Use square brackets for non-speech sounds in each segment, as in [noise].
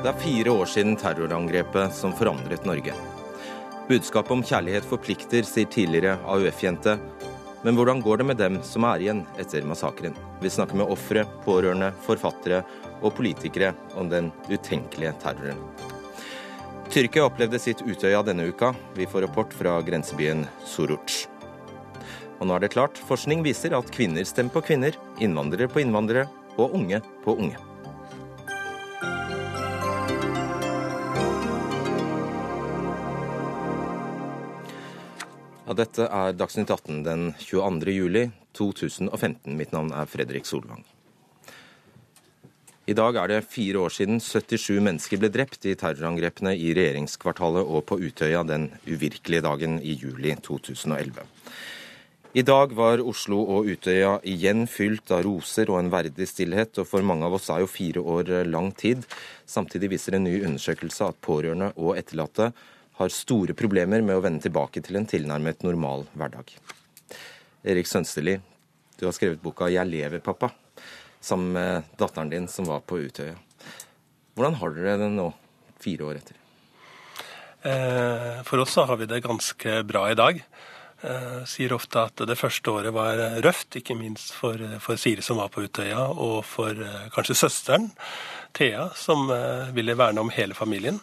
Det er fire år siden terrorangrepet som forandret Norge. Budskapet om kjærlighet forplikter, sier tidligere AUF-jente. Men hvordan går det med dem som er igjen etter massakren? Vi snakker med ofre, pårørende, forfattere og politikere om den utenkelige terroren. Tyrkia opplevde sitt Utøya denne uka. Vi får rapport fra grensebyen Suruc. Og nå er det klart, forskning viser at kvinner stemmer på kvinner, innvandrere på innvandrere og unge på unge. Ja, dette er Dagsnytt 18 den 22. juli 2015. Mitt navn er Fredrik Solvang. I dag er det fire år siden 77 mennesker ble drept i terrorangrepene i regjeringskvartalet og på Utøya den uvirkelige dagen i juli 2011. I dag var Oslo og Utøya igjen fylt av roser og en verdig stillhet, og for mange av oss er jo fire år lang tid. Samtidig viser en ny undersøkelse at pårørende og etterlatte har store problemer med å vende tilbake til en tilnærmet normal hverdag. Erik Sønsteli, du har skrevet boka 'Jeg lever, pappa', sammen med datteren din som var på Utøya. Hvordan har dere det nå, fire år etter? Eh, for oss så har vi det ganske bra i dag. Jeg eh, sier ofte at det første året var røft, ikke minst for, for Siri som var på Utøya, og for eh, kanskje søsteren, Thea, som ville verne om hele familien.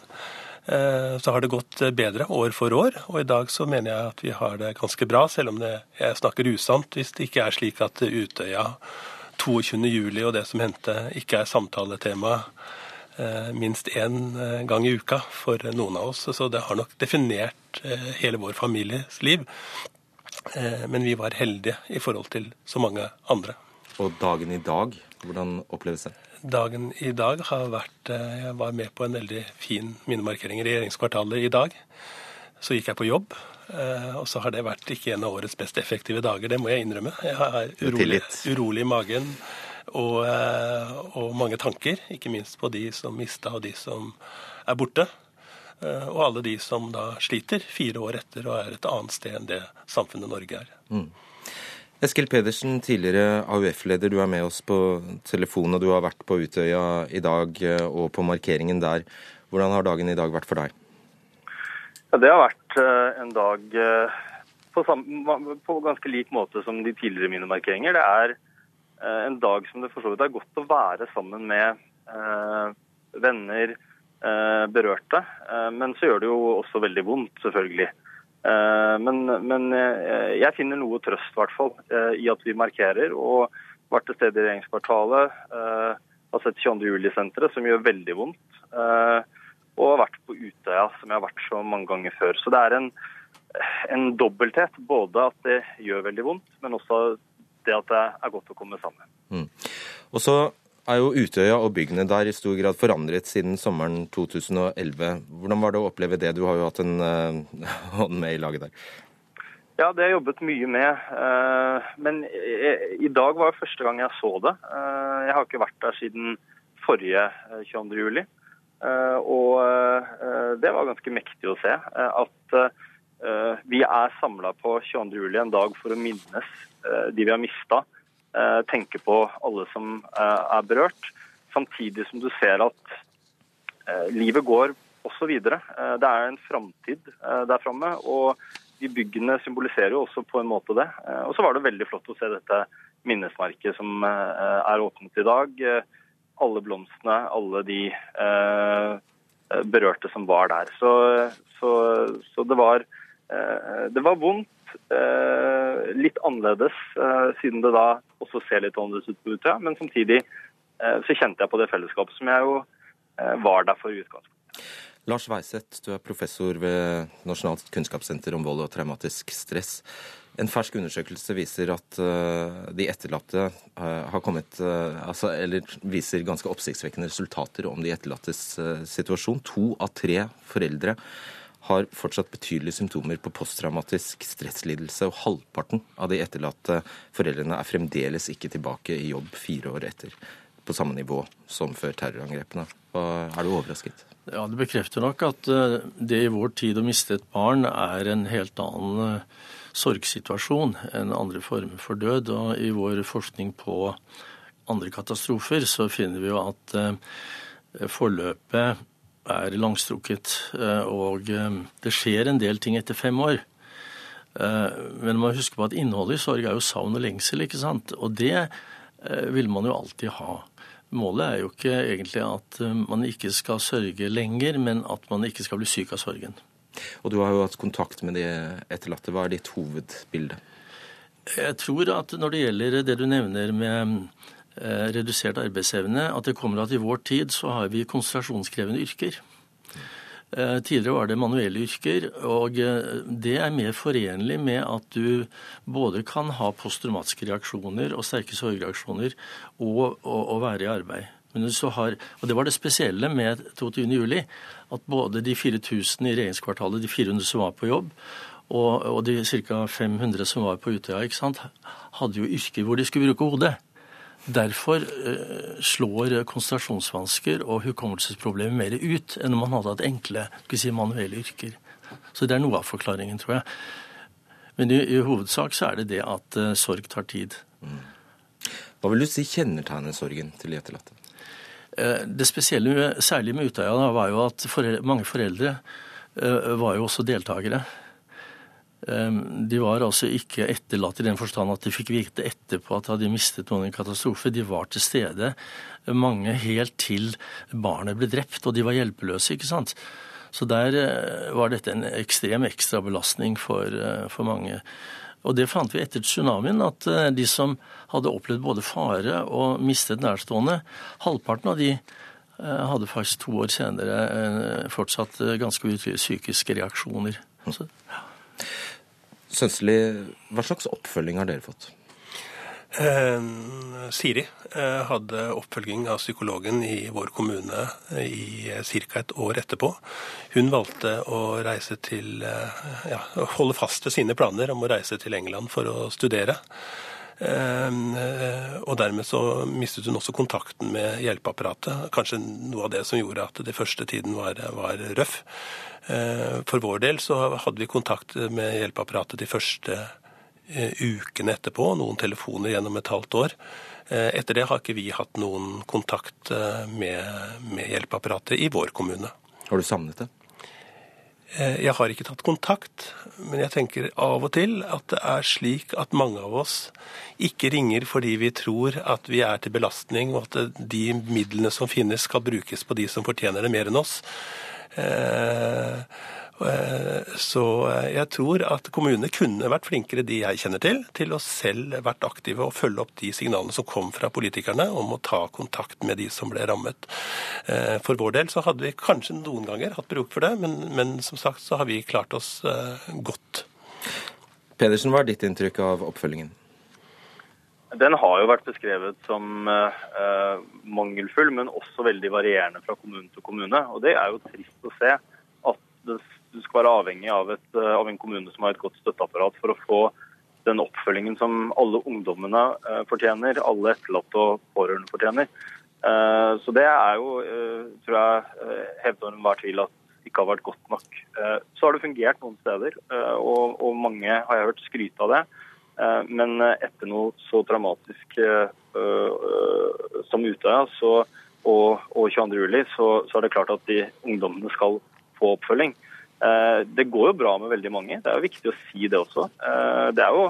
Eh, så har det gått eh, bedre år for år, og i dag så mener jeg at vi har det ganske bra, selv om det, jeg snakker usant hvis det ikke er slik at Utøya 22.07. og det som hendte, ikke er samtaletema eh, minst én gang i uka for noen av oss. Så det har nok definert hele vår families liv. Men vi var heldige i forhold til så mange andre. Og dagen i dag, hvordan oppleves det? Dagen i dag har vært eh, Jeg var med på en veldig fin minnemarkering i regjeringskvartalet i dag. Så gikk jeg på jobb, eh, og så har det vært ikke en av årets best effektive dager. Det må jeg innrømme. Jeg har urolig, urolig i magen og, eh, og, mange tanker. Ikke minst på de som mista, og de som er borte. Og alle de som da sliter fire år etter og er et annet sted enn det samfunnet Norge er. Mm. Eskil Pedersen, tidligere AUF-leder, du er med oss på telefon, og du har vært på Utøya i dag eh, og på markeringen der. Hvordan har dagen i dag vært for deg? Ja, det har vært eh, en dag på, på, på, ganske lik måte som de tidligere mine markeringer. Det er en dag som det for så vidt er godt å være sammen med eh, venner, eh, berørte. Eh, men så gjør det jo også veldig vondt, selvfølgelig. Eh, men, men, eh, jeg finner noe trøst, i hvert fall, eh, i at vi markerer. Og vært til stede i regjeringskvartalet. Har sett 22. juli-senteret, som gjør veldig vondt. Og har vært på Utøya, som jeg har vært så mange ganger før. Så det er en, en dobbelthet. Både at det gjør veldig vondt, men også det at det er godt å komme sammen. Mm. Og så er jo Utøya og byggene der i stor grad forandret siden sommeren 2011. Hvordan var det å oppleve det? Du har jo hatt en uh, [laughs] hånd med i laget der. Ja, det har jeg jobbet mye med. Uh, men i, i, dag var det første gang jeg så det. Uh, jeg har ikke vært der siden forrige 22. juli. Og det var ganske mektig å se. At vi er samla på 22. juli en dag for å minnes de vi har mista Eh, tenke på alle som eh, er berørt. Samtidig som du ser at eh, livet går også videre. Det er en framtid der framme. Og de byggene symboliserer jo også på en måte det. Og så var det veldig flott å se dette minnesmerket som er åpnet i dag. Alle blomstene, alle de berørte som var der. Så, så, så det, var, det var vondt Eh, litt annerledes, eh, siden det da også ser litt annerledes ut på Utøya. Men samtidig eh, så kjente jeg på det fellesskapet som jeg jo var der for i utgangspunktet. Lars Weiseth, du er professor ved Nasjonalt kunnskapssenter om vold og traumatisk stress. En fersk undersøkelse viser at de etterlatte har kommet altså, Eller viser ganske oppsiktsvekkende resultater om de etterlattes situasjon. To av tre foreldre har fortsatt betydelige symptomer på posttraumatisk stresslidelse, og halvparten av de etterlatte foreldrene er fremdeles ikke tilbake i jobb fire år etter, på samme nivå som før terrorangrepene. Er du overrasket? Ja, Det bekrefter nok at eh, det i vår tid å miste et barn er en helt annen eh, sorgsituasjon enn andre former for død. Og i vår forskning på andre katastrofer så finner vi jo at eh, forløpet er langstrukket, og det skjer en del ting etter fem år. Men man må huske på at innholdet i sorg er jo savn og lengsel, ikke sant. Og det vil man jo alltid ha. Målet er jo ikke egentlig at man ikke skal sørge lenger, men at man ikke skal bli syk av sorgen. Og du har jo hatt kontakt med de etterlatte. Hva er ditt hovedbilde? Jeg tror at når det gjelder det du nevner med eh, redusert arbeidsevne, at det kommer at i vår tid så har vi konsentrasjonskrevende yrker. Eh, tidligere var det manuelle yrker, og eh, det er mer forenlig med at du både kan ha posttraumatiske reaksjoner og sterke sorgreaksjoner og, og, og være i arbeid. Har, og Det var det spesielle med 22.07. At både de 4000 i regjeringskvartalet, de 400 som var på jobb, og, og de ca. 500 som var på Utøya, ikke sant, hadde jo yrker hvor de skulle bruke hodet. Derfor uh, slår konsentrasjonsvansker og hukommelsesproblemer mer ut enn om man hadde hatt enkle si, manuelle yrker. Så det er noe av forklaringen, tror jeg. Men i, i hovedsak så er det det at uh, sorg tar tid. Mm. Hva vil du si kjennetegner sorgen til de etterlatte? Uh, det spesielle, særlig med Utøya, da, var jo at foreldre, mange foreldre var jo også deltakere. Ehm, de var altså ikke etterlatt i den forstand at de fikk vite etterpå at de hadde mistet noen i en katastrofe. De var til stede, mange helt til barnet ble drept, og de var hjelpeløse, ikke sant. Så der eh, var dette en ekstrem ekstrabelastning for, eh, for mange. Og det fant vi etter tsunamien, at eh, de som hadde opplevd både fare og mistet nærstående, halvparten av de hadde faktisk to år senere fortsatt ganske utydelige psykiske reaksjoner. Så, ja. Sønsteli, hva slags oppfølging har dere fått? Eh, Siri eh, hadde oppfølging av psykologen i vår kommune i ca. et år etterpå. Hun valgte å reise til eh, ja, holde fast ved sine planer om å reise til England for å studere. Eh, og dermed så mistet hun også kontakten med hjelpeapparatet. Kanskje noe av det som gjorde at det første tiden var, var røff. Eh, for vår del så hadde vi kontakt med hjelpeapparatet de første eh, ukene etterpå, noen telefoner gjennom et halvt år. Etter det har ikke vi hatt noen kontakt med, med hjelpeapparatet i vår kommune. Har du savnet det? Eh, jeg har ikke tatt kontakt, men jeg tenker av og til at det er slik at mange av oss ikke ringer fordi vi tror at vi er til belastning, og at de midlene som finnes skal brukes på de som fortjener det mer enn oss. Eh, så eh, jeg tror at kommunene kunne vært flinkere, de jeg kjenner til, til å selv vært aktive og følge opp de signalene som kom fra politikerne om å ta kontakt med de som ble rammet. Eh, for vår del så hadde vi kanskje noen ganger hatt bruk for det, men, men som sagt så har vi klart oss godt. Pedersen, hva er ditt inntrykk av oppfølgingen? Den har jo vært beskrevet som eh, mangelfull, men også veldig varierende fra kommune til kommune. Og Det er jo trist å se at det du skal være avhengig av, et, eh, av, en kommune som har et godt støtteapparat for å få den oppfølgingen som alle ungdommene eh, fortjener, alle etterlatte og pårørende fortjener. Eh, så det er jo, tror jeg, hevder enhver tvil at ikke har vært godt nok. Så har det fungert noen steder, og, og mange har jeg hørt skryte av det. Men etter noe så dramatisk som Utøya og, og 22.07, så, så er det klart at de ungdommene skal få oppfølging. Eh, det går jo bra med veldig mange, det er jo viktig å si det også. Eh, det er jo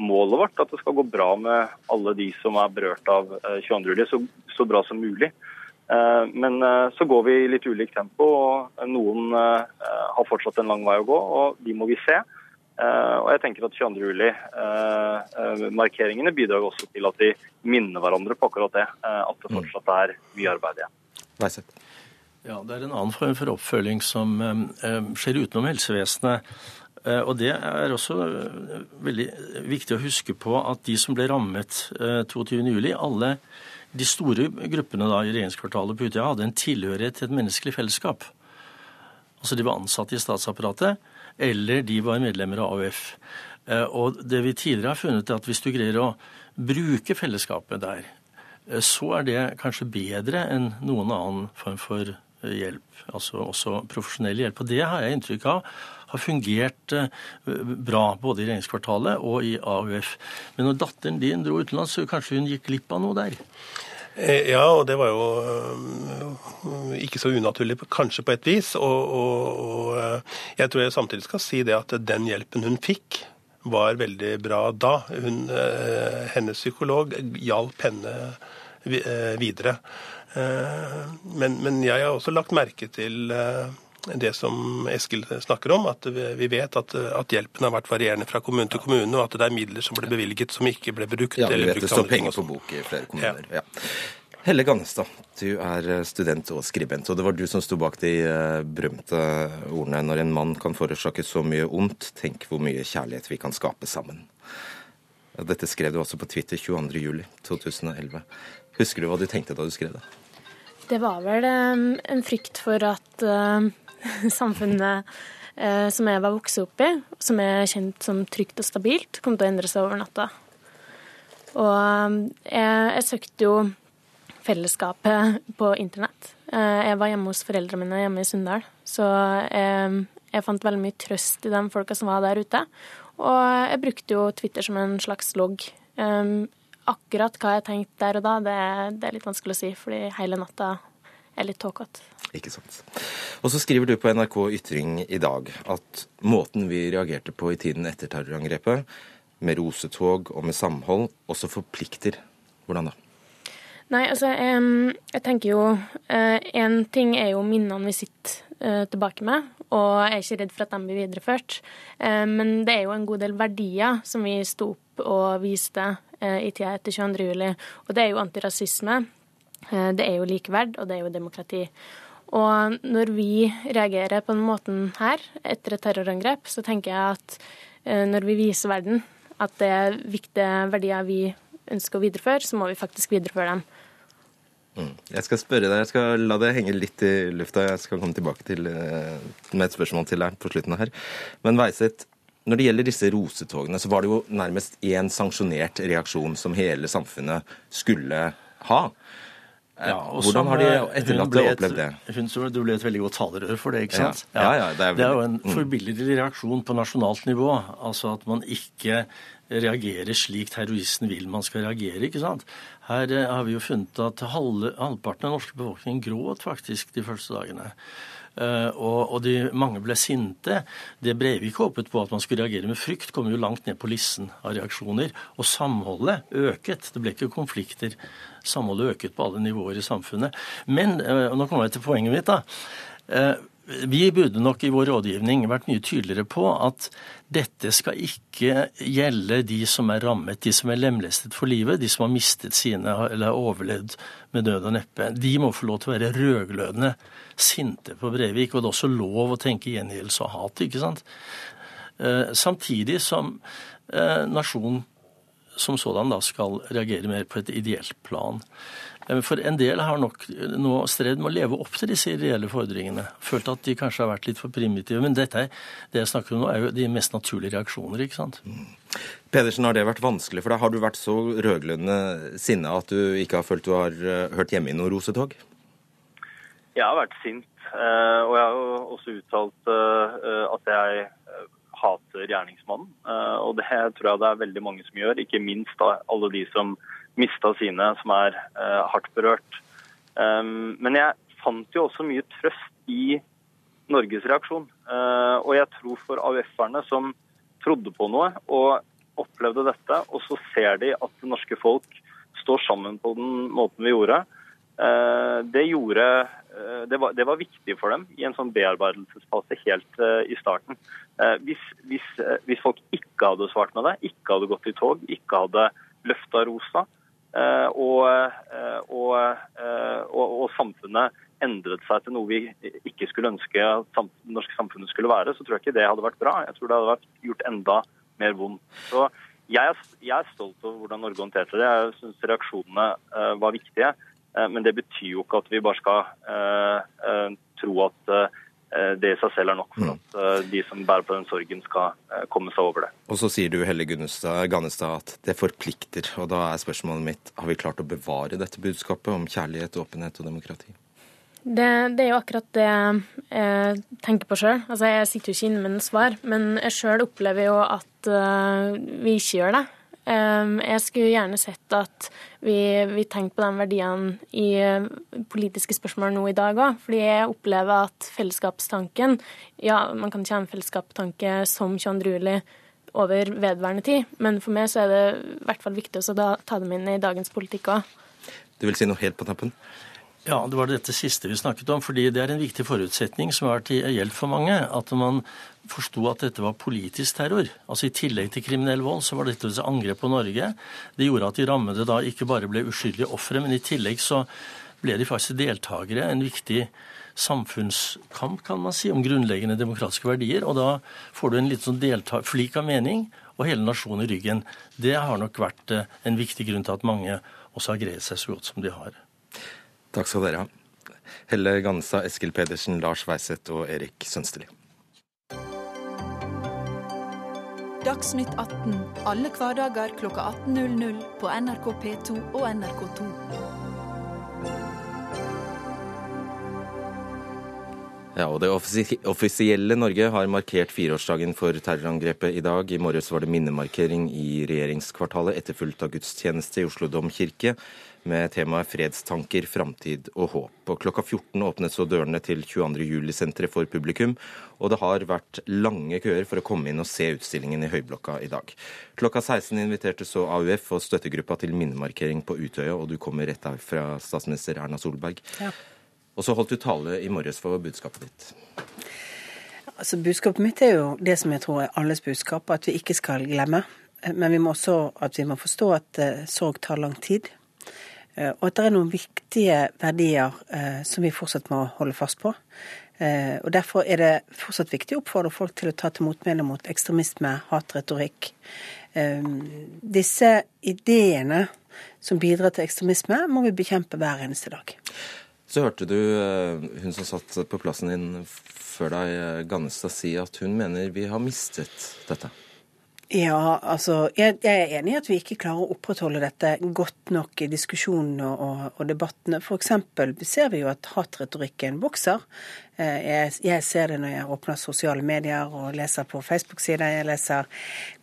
målet vårt at det skal gå bra med alle de som er berørt av 22. juli, så, så bra som mulig. Eh, men så går vi i litt ulikt tempo, og noen har fortsatt en lang vei å gå, og de må vi se. Og jeg tenker at 22. juli-markeringene bidrar også til at vi minner hverandre på akkurat det. At det fortsatt er mye arbeid igjen. Ja, Det er en annen form for oppfølging som eh, skjer utenom helsevesenet. Eh, og Det er også eh, veldig viktig å huske på at de som ble rammet 22.07, alle de store gruppene da i regjeringskvartalet på Utøya hadde en tilhørighet til et menneskelig fellesskap. Altså De var ansatte i statsapparatet, eller de var medlemmer av AUF. Og det vi tidligere har funnet, er at hvis du greier å bruke fellesskapet der, så er det kanskje bedre enn noen annen form for hjelp, altså også profesjonell hjelp. Og det har jeg inntrykk av har fungert eh, bra både i regjeringskvartalet og i AUF. Men når datteren din dro utenlands, så kanskje hun gikk glipp av noe der? Ja, og det var jo ikke så unaturlig, kanskje på et vis. Og, og, og, jeg tror jeg samtidig skal si det at den hjelpen hun fikk, var veldig bra da. Hun, hennes psykolog hjalp henne videre. Men, men, jeg har også lagt merke til det som Eskil snakker om, at vi vet at, at, hjelpen har vært varierende fra kommune til kommune, og at det er midler som ble bevilget som ikke ble brukt. Ja, vi vet det står penger på bok i flere kommuner. Ja. ja. Helle Gannestad, du er eh, student og skribent, og det var du som sto bak de eh, berømte ordene 'Når en mann kan forårsake så mye ondt, tenk hvor mye kjærlighet vi kan skape sammen'. Dette skrev du også på Twitter 22.07.2011. Husker du hva du tenkte da du skrev det? Det var vel en frykt for at [laughs] samfunnet eh, som jeg var vokst opp i, som er kjent som trygt og stabilt, kom til å endre seg over natta. Og jeg, jeg søkte jo fellesskapet på internett. Eh, jeg var hjemme hos foreldrene mine hjemme i Sunndal, så jeg, jeg fant veldig mye trøst i de folka som var der ute. Og jeg brukte jo Twitter som en slags logg. Akkurat hva jeg tenkte der og da, det, det, er litt vanskelig å si, fordi hele natta er litt tåkete. Ikke sant. Og så skriver du på NRK Ytring i dag at måten vi reagerte på i tiden etter terrorangrepet, med rosetog og med samhold, også forplikter. Hvordan da? Nei, altså, jeg, jeg tenker jo Én uh, ting er jo minnene vi sitter uh, tilbake med, og jeg er ikke redd for at de blir videreført. Uh, men det er jo en god del verdier som vi sto opp og viste i tida etter 22. juli. Og det er jo antirasisme, det er jo likeverd, og det er jo demokrati. Og når vi reagerer på den måten her etter et terrorangrep, så tenker jeg at eh, når vi viser verden at det er viktige verdier vi ønsker å videreføre, så må vi faktisk videreføre dem. Mm. Jeg skal spørre deg, jeg skal la det henge litt i lufta. Jeg skal komme tilbake til, eh, med et spørsmål til deg på slutten her. Men Weiset, når det gjelder disse rosetogene, så var det jo nærmest én sanksjonert reaksjon som hele samfunnet skulle ha. Ja, Hvordan har de etterlatte opplevd det? Hun tror du ble et veldig godt talerør for det, ikke sant? Ja, ja, ja det, er veldig... det, er jo en mm. forbilledlig reaksjon på nasjonalt nivå. Altså at man ikke reagerer slik terroristen vil man skal reagere. ikke sant? Her eh, har vi jo funnet at halve, halvparten av den norske befolkningen gråt faktisk de første dagene. Uh, og, de, mange ble sinte. Det Breivik håpet på at man skulle reagere med frykt, kom jo langt ned på listen av reaksjoner. Og samholdet øket. Det ble ikke konflikter samholdet øket på alle nivåer i samfunnet. Men, eh, og nå kommer jeg til poenget mitt, da. Eh, vi burde nok i vår rådgivning vært mye tydeligere på at dette skal ikke gjelde de som er rammet, de som er lemlestet for livet, de som har mistet sine eller har overlevd med død og neppe. De må få lov til å være rødglødende sinte på Brevik. Og det er også lov å tenke gjengjeldelse og hat, ikke sant. Eh, samtidig som nasjonen som sådan da skal reagere mer på et ideelt plan. Eh, for en del har nok nå strevd med å leve opp til disse ideelle fordringene. Følt at de kanskje har vært litt for primitive. Men dette, det jeg snakker om nå, er jo de mest naturlige reaksjoner, ikke sant. Mm. Pedersen, har det vært vanskelig for deg? Har du vært så rødglødende sinna at du ikke har følt du har eh, hørt hjemme i noe rosetog? Jeg har vært sint, eh, og jeg har jo også uttalt at jeg hater gjerningsmannen. Eh, og det tror jeg det er veldig mange som gjør, ikke minst alle de som mista sine, som er eh, hardt berørt. Um, men jeg fant jo også mye trøst i Norges reaksjon. Uh, og jeg tror for AUF-erne som trodde på noe og opplevde dette, og så ser de at det norske folk står sammen på den måten vi gjorde, det gjorde uh, det var, det var, viktig for dem i en sånn bearbeidelsesfase helt uh, i starten. Uh, hvis, hvis, uh, hvis, folk ikke hadde svart med det, ikke hadde gått i tog, ikke hadde løfta rosa, og, og, og, og, samfunnet endret seg til noe vi ikke skulle ønske at det norske samfunnet skulle være, så tror jeg ikke det hadde vært bra. Jeg tror det hadde vært gjort enda mer vondt. Så jeg jeg er stolt over hvordan Norge håndterte det. Jeg syns reaksjonene var viktige. Eh, men det betyr jo ikke at vi bare skal eh, eh, tro at det i seg selv er nok for mm. at de som bærer på den sorgen, skal komme seg over det. Og så sier du Helle Gannestad at det forplikter. Og da er spørsmålet mitt har vi klart å bevare dette budskapet om kjærlighet, åpenhet og demokrati? Det, det er jo akkurat det jeg tenker på sjøl. Altså, jeg sitter jo ikke inne med noe svar, men jeg sjøl opplever jo at vi ikke gjør det. Jeg skulle gjerne sett at vi, vi tenkte på de verdiene i eh, politiske spørsmål nå i dag òg. Fordi jeg opplever at fellesskapstanken Ja, man kan ikke ha en fellesskapstanke som 22. juli over vedværende tid, men for meg så er det i hvert fall viktig å ta dem inn i dagens politikk òg. Du vil si noe helt på tappen? Ja, det var dette siste vi snakket om. fordi det er en viktig forutsetning som har vært til hjelp for mange. At man forsto at dette var politisk terror. Altså I tillegg til kriminell vold så var dette et angrep på Norge. Det gjorde at de rammede da ikke bare ble uskyldige ofre, men i tillegg så ble de faktisk deltakere. En viktig samfunnskamp, kan man si, om grunnleggende demokratiske verdier. Og da får du en litt sånn flik av mening og hele nasjonen i ryggen. Det har nok vært eh, en viktig grunn til at mange også har greid seg så godt som de har. Takk skal dere ha. Helle Gansa, Eskil Pedersen, Lars Weiseth og Erik Sønsteli. Dagsnytt 18 alle hverdager kl 18.00 på NRK P2 og NRK2. Ja, og Det offisielle Norge har markert fireårsdagen for terrorangrepet i dag. I morges var det minnemarkering i regjeringskvartalet, etterfulgt av gudstjeneste i Oslo domkirke med temaet fredstanker, framtid og håp. Og klokka 14 åpnet så dørene til 22. juli-senteret for publikum, og det har vært lange køer for å komme inn og se utstillingen i Høyblokka i dag. Klokka 16 inviterte så AUF og støttegruppa til minnemarkering på Utøya, og du kommer rett der fra statsminister Erna Solberg. Ja. Og så holdt du tale i morges for budskapet ditt. Altså, Budskapet mitt er jo det som jeg tror er alles budskap, at vi ikke skal glemme. Men vi må også at vi må forstå at uh, sorg tar lang tid. Eh, og at det er noen viktige verdier eh, som vi fortsatt må holde fast på. Eh, og Derfor er det fortsatt viktig å oppfordre folk til å ta til motmæle mot ekstremisme, hatretorikk. Disse ideene som bidrar til ekstremisme, må vi bekjempe hver eneste dag. Så hørte du hun som satt på plassen din før deg, Gannestad, si at hun mener vi har mistet dette. Ja, altså jeg, jeg, er enig i at vi ikke klarer å opprettholde dette godt nok i diskusjonene og, og, debattene. F.eks. ser vi jo at hatretorikken vokser. Eh, jeg, jeg, ser det når jeg åpner sosiale medier og leser på Facebook-sider, jeg leser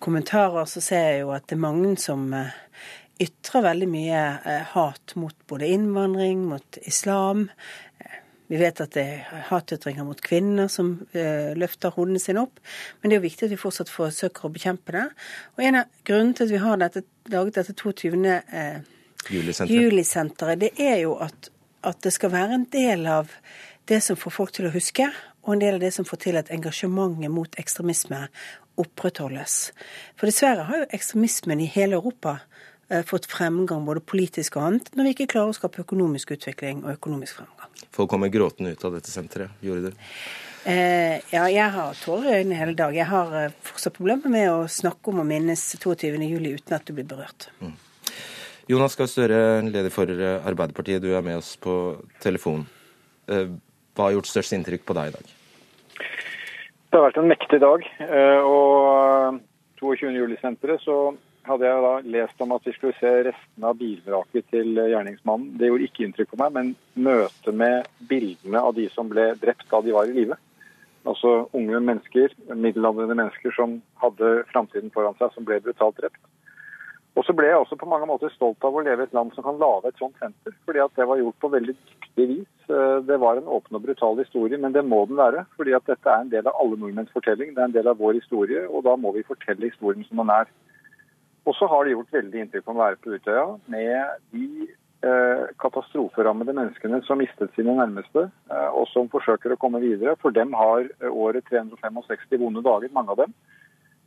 kommentarer, så ser jeg jo at det er mange som eh, ytrer veldig mye eh, hat mot både innvandring, mot islam, vi vet at det er hatytringer mot kvinner som uh, løfter hodene sine opp. Men det er jo viktig at vi fortsatt forsøker å bekjempe det. Og en av grunnene til at vi har dette, laget dette 22. Eh, julisenteret, det er jo at, at det skal være en del av det som får folk til å huske, og en del av det som får til at engasjementet mot ekstremisme opprettholdes. For dessverre har jo ekstremismen i hele Europa Eh, fått fremgang både politisk og annet, når vi ikke klarer å skape økonomisk utvikling og økonomisk fremgang. Folk kommer gråtende ut av dette senteret. Gjorde du? Eh, ja, jeg har tårer i øynene hele dag. Jeg har eh, fortsatt problemer med å snakke om og minnes 22.07 uten at du blir berørt. Mm. Jonas Gahr Støre, leder for eh, Arbeiderpartiet, du er med oss på telefon. Hva har gjort størst inntrykk på deg i dag? Det har vært en mektig dag. Og 22. juli-senteret så hadde jeg da lest om at vi skulle se restene av bilvraket til gjerningsmannen. Det gjorde ikke inntrykk på meg, men møtet med bildene av de som ble drept da de var i live. Altså unge mennesker, middelaldrende mennesker som hadde framtiden foran seg, som ble brutalt drept. Og så ble jeg også på mange måter stolt av å leve i et land som kan lage et sånt senter. fordi at det var gjort på veldig dyktig vis. Eh, det var en åpen og brutal historie, men det må den være. fordi at dette er en del av alle nordmenns fortelling. Det er en del av vår historie, og da må vi fortelle historien som den er. Og så har det gjort veldig inntrykk å være på Utøya med de eh, katastroferammede menneskene som mistet sine nærmeste, eh, og som forsøker å komme videre. For dem har eh, året 365 vonde dager, mange av dem.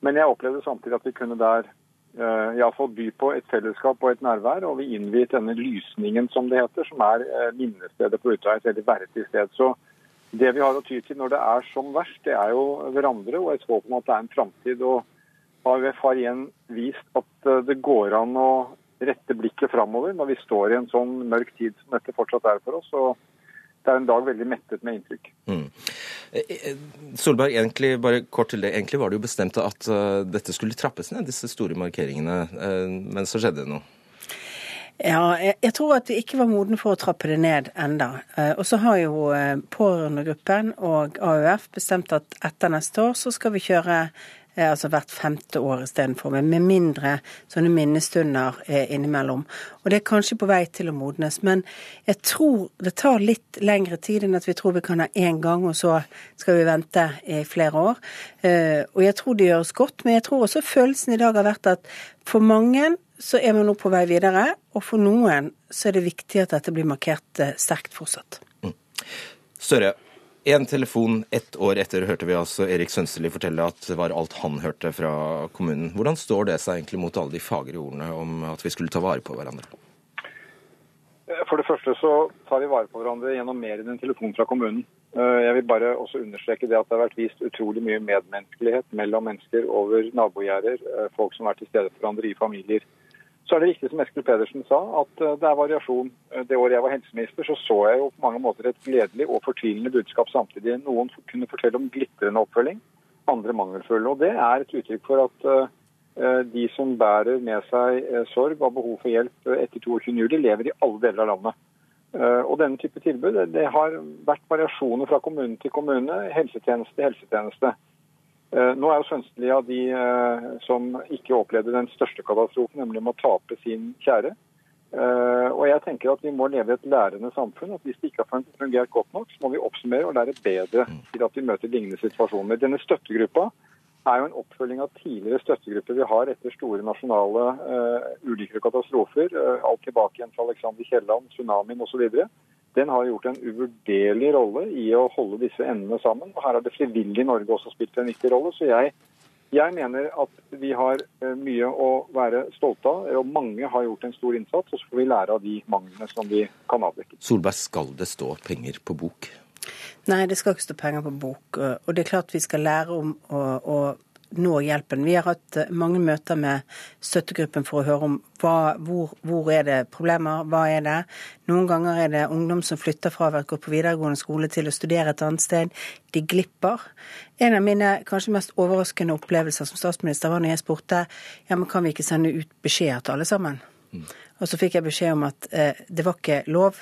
Men jeg opplevde samtidig at vi kunne der eh, iallfall by på et fellesskap og et nærvær. Og vi innviet denne lysningen, som det heter, som er eh, minnestedet på Utøya. Et veldig verdig sted. Så det vi har å ty til når det er som verst, det er jo hverandre og et håp om at det er en framtid. Og AUF har igjen vist at eh, det går an å rette blikket framover når vi står i en sånn mørk tid som dette fortsatt er for oss. og det er en dag veldig mettet med inntrykk. Mm. Eh, eh, Solberg, egentlig, bare kort til det. Egentlig var det jo bestemt at dette skulle trappes ned, disse store markeringene. Men så skjedde det noe. Ja, jeg, jeg, tror at vi ikke var moden for å trappe det ned enda. Og så har jo pårørendegruppen og AUF bestemt at etter neste år så skal vi kjøre altså hvert femte år istedenfor, med mindre sånne minnestunder innimellom. Og det er kanskje på vei til å modnes. Men jeg tror det tar litt lengre tid enn at vi tror vi kan ha én gang, og så skal vi vente i flere år. Og jeg tror det gjøres godt, men jeg tror også følelsen i dag har vært at for mange så er man nå på vei videre, og for noen så er det viktig at dette blir markert sterkt fortsatt. Mm. En telefon ett år etter hørte vi altså Erik Sønsteli fortelle at det var alt han hørte fra kommunen. Hvordan står det seg egentlig mot alle de fagre ordene om at vi skulle ta vare på hverandre? For det første så tar vi vare på hverandre gjennom mer enn en telefon fra kommunen. Eh, jeg vil bare også understreke det at det har vært vist utrolig mye medmenneskelighet mellom mennesker over nabogjerder, eh, folk som er til stede for hverandre i familier. Så er det riktig som Eskil Pedersen sa, at eh, det er variasjon. Eh, det året jeg var helseminister, så så jeg jo på mange måter et gledelig og fortvilende budskap samtidig. Noen kunne fortelle om glitrende oppfølging, andre mangelfulle. Og det er et uttrykk for at uh, de som bærer med seg sorg og behov for hjelp etter 22.07, lever i alle deler av landet. Og denne type tilbud det har vært variasjoner fra kommune til kommune, helsetjeneste til helsetjeneste. Eh, nå er jo Sønsteli av de eh, som ikke opplevde den største katastrofen, nemlig med å tape sin kjære. Eh, og jeg tenker at Vi må leve i et lærende samfunn. at Hvis det ikke har fungert godt nok, så må vi oppsummere og lære bedre til at vi møter lignende situasjoner. Denne støttegruppa er jo en oppfølging av tidligere støttegrupper vi har etter store nasjonale uh, ulykker og katastrofer. Uh, alt tilbake igjen fra Alexander Kielland, tsunamien osv den har gjort en uvurderlig rolle i å holde disse endene sammen. Og Her har det frivillige Norge også spilt en viktig rolle. Så jeg, jeg, mener at vi har eh, mye å være stolte av, og mange har gjort en stor innsats. Og så får vi lære av de manglene som vi kan avdekke. Solberg, skal det stå penger på bok? Nei, det skal ikke stå penger på bok. Og det er klart vi skal lære om å, å nå hjelpen. Vi har hatt eh, mange møter med støttegruppen for å høre om hva, hvor, hvor er det problemer, hva er det. Noen ganger er det ungdom som flytter fra å gå på videregående skole til å studere et annet sted. De glipper. En av mine kanskje mest overraskende opplevelser som statsminister var når jeg spurte ja, men kan vi ikke sende ut beskjeder til alle sammen. Mm. Og så fikk jeg beskjed om at eh, det var ikke lov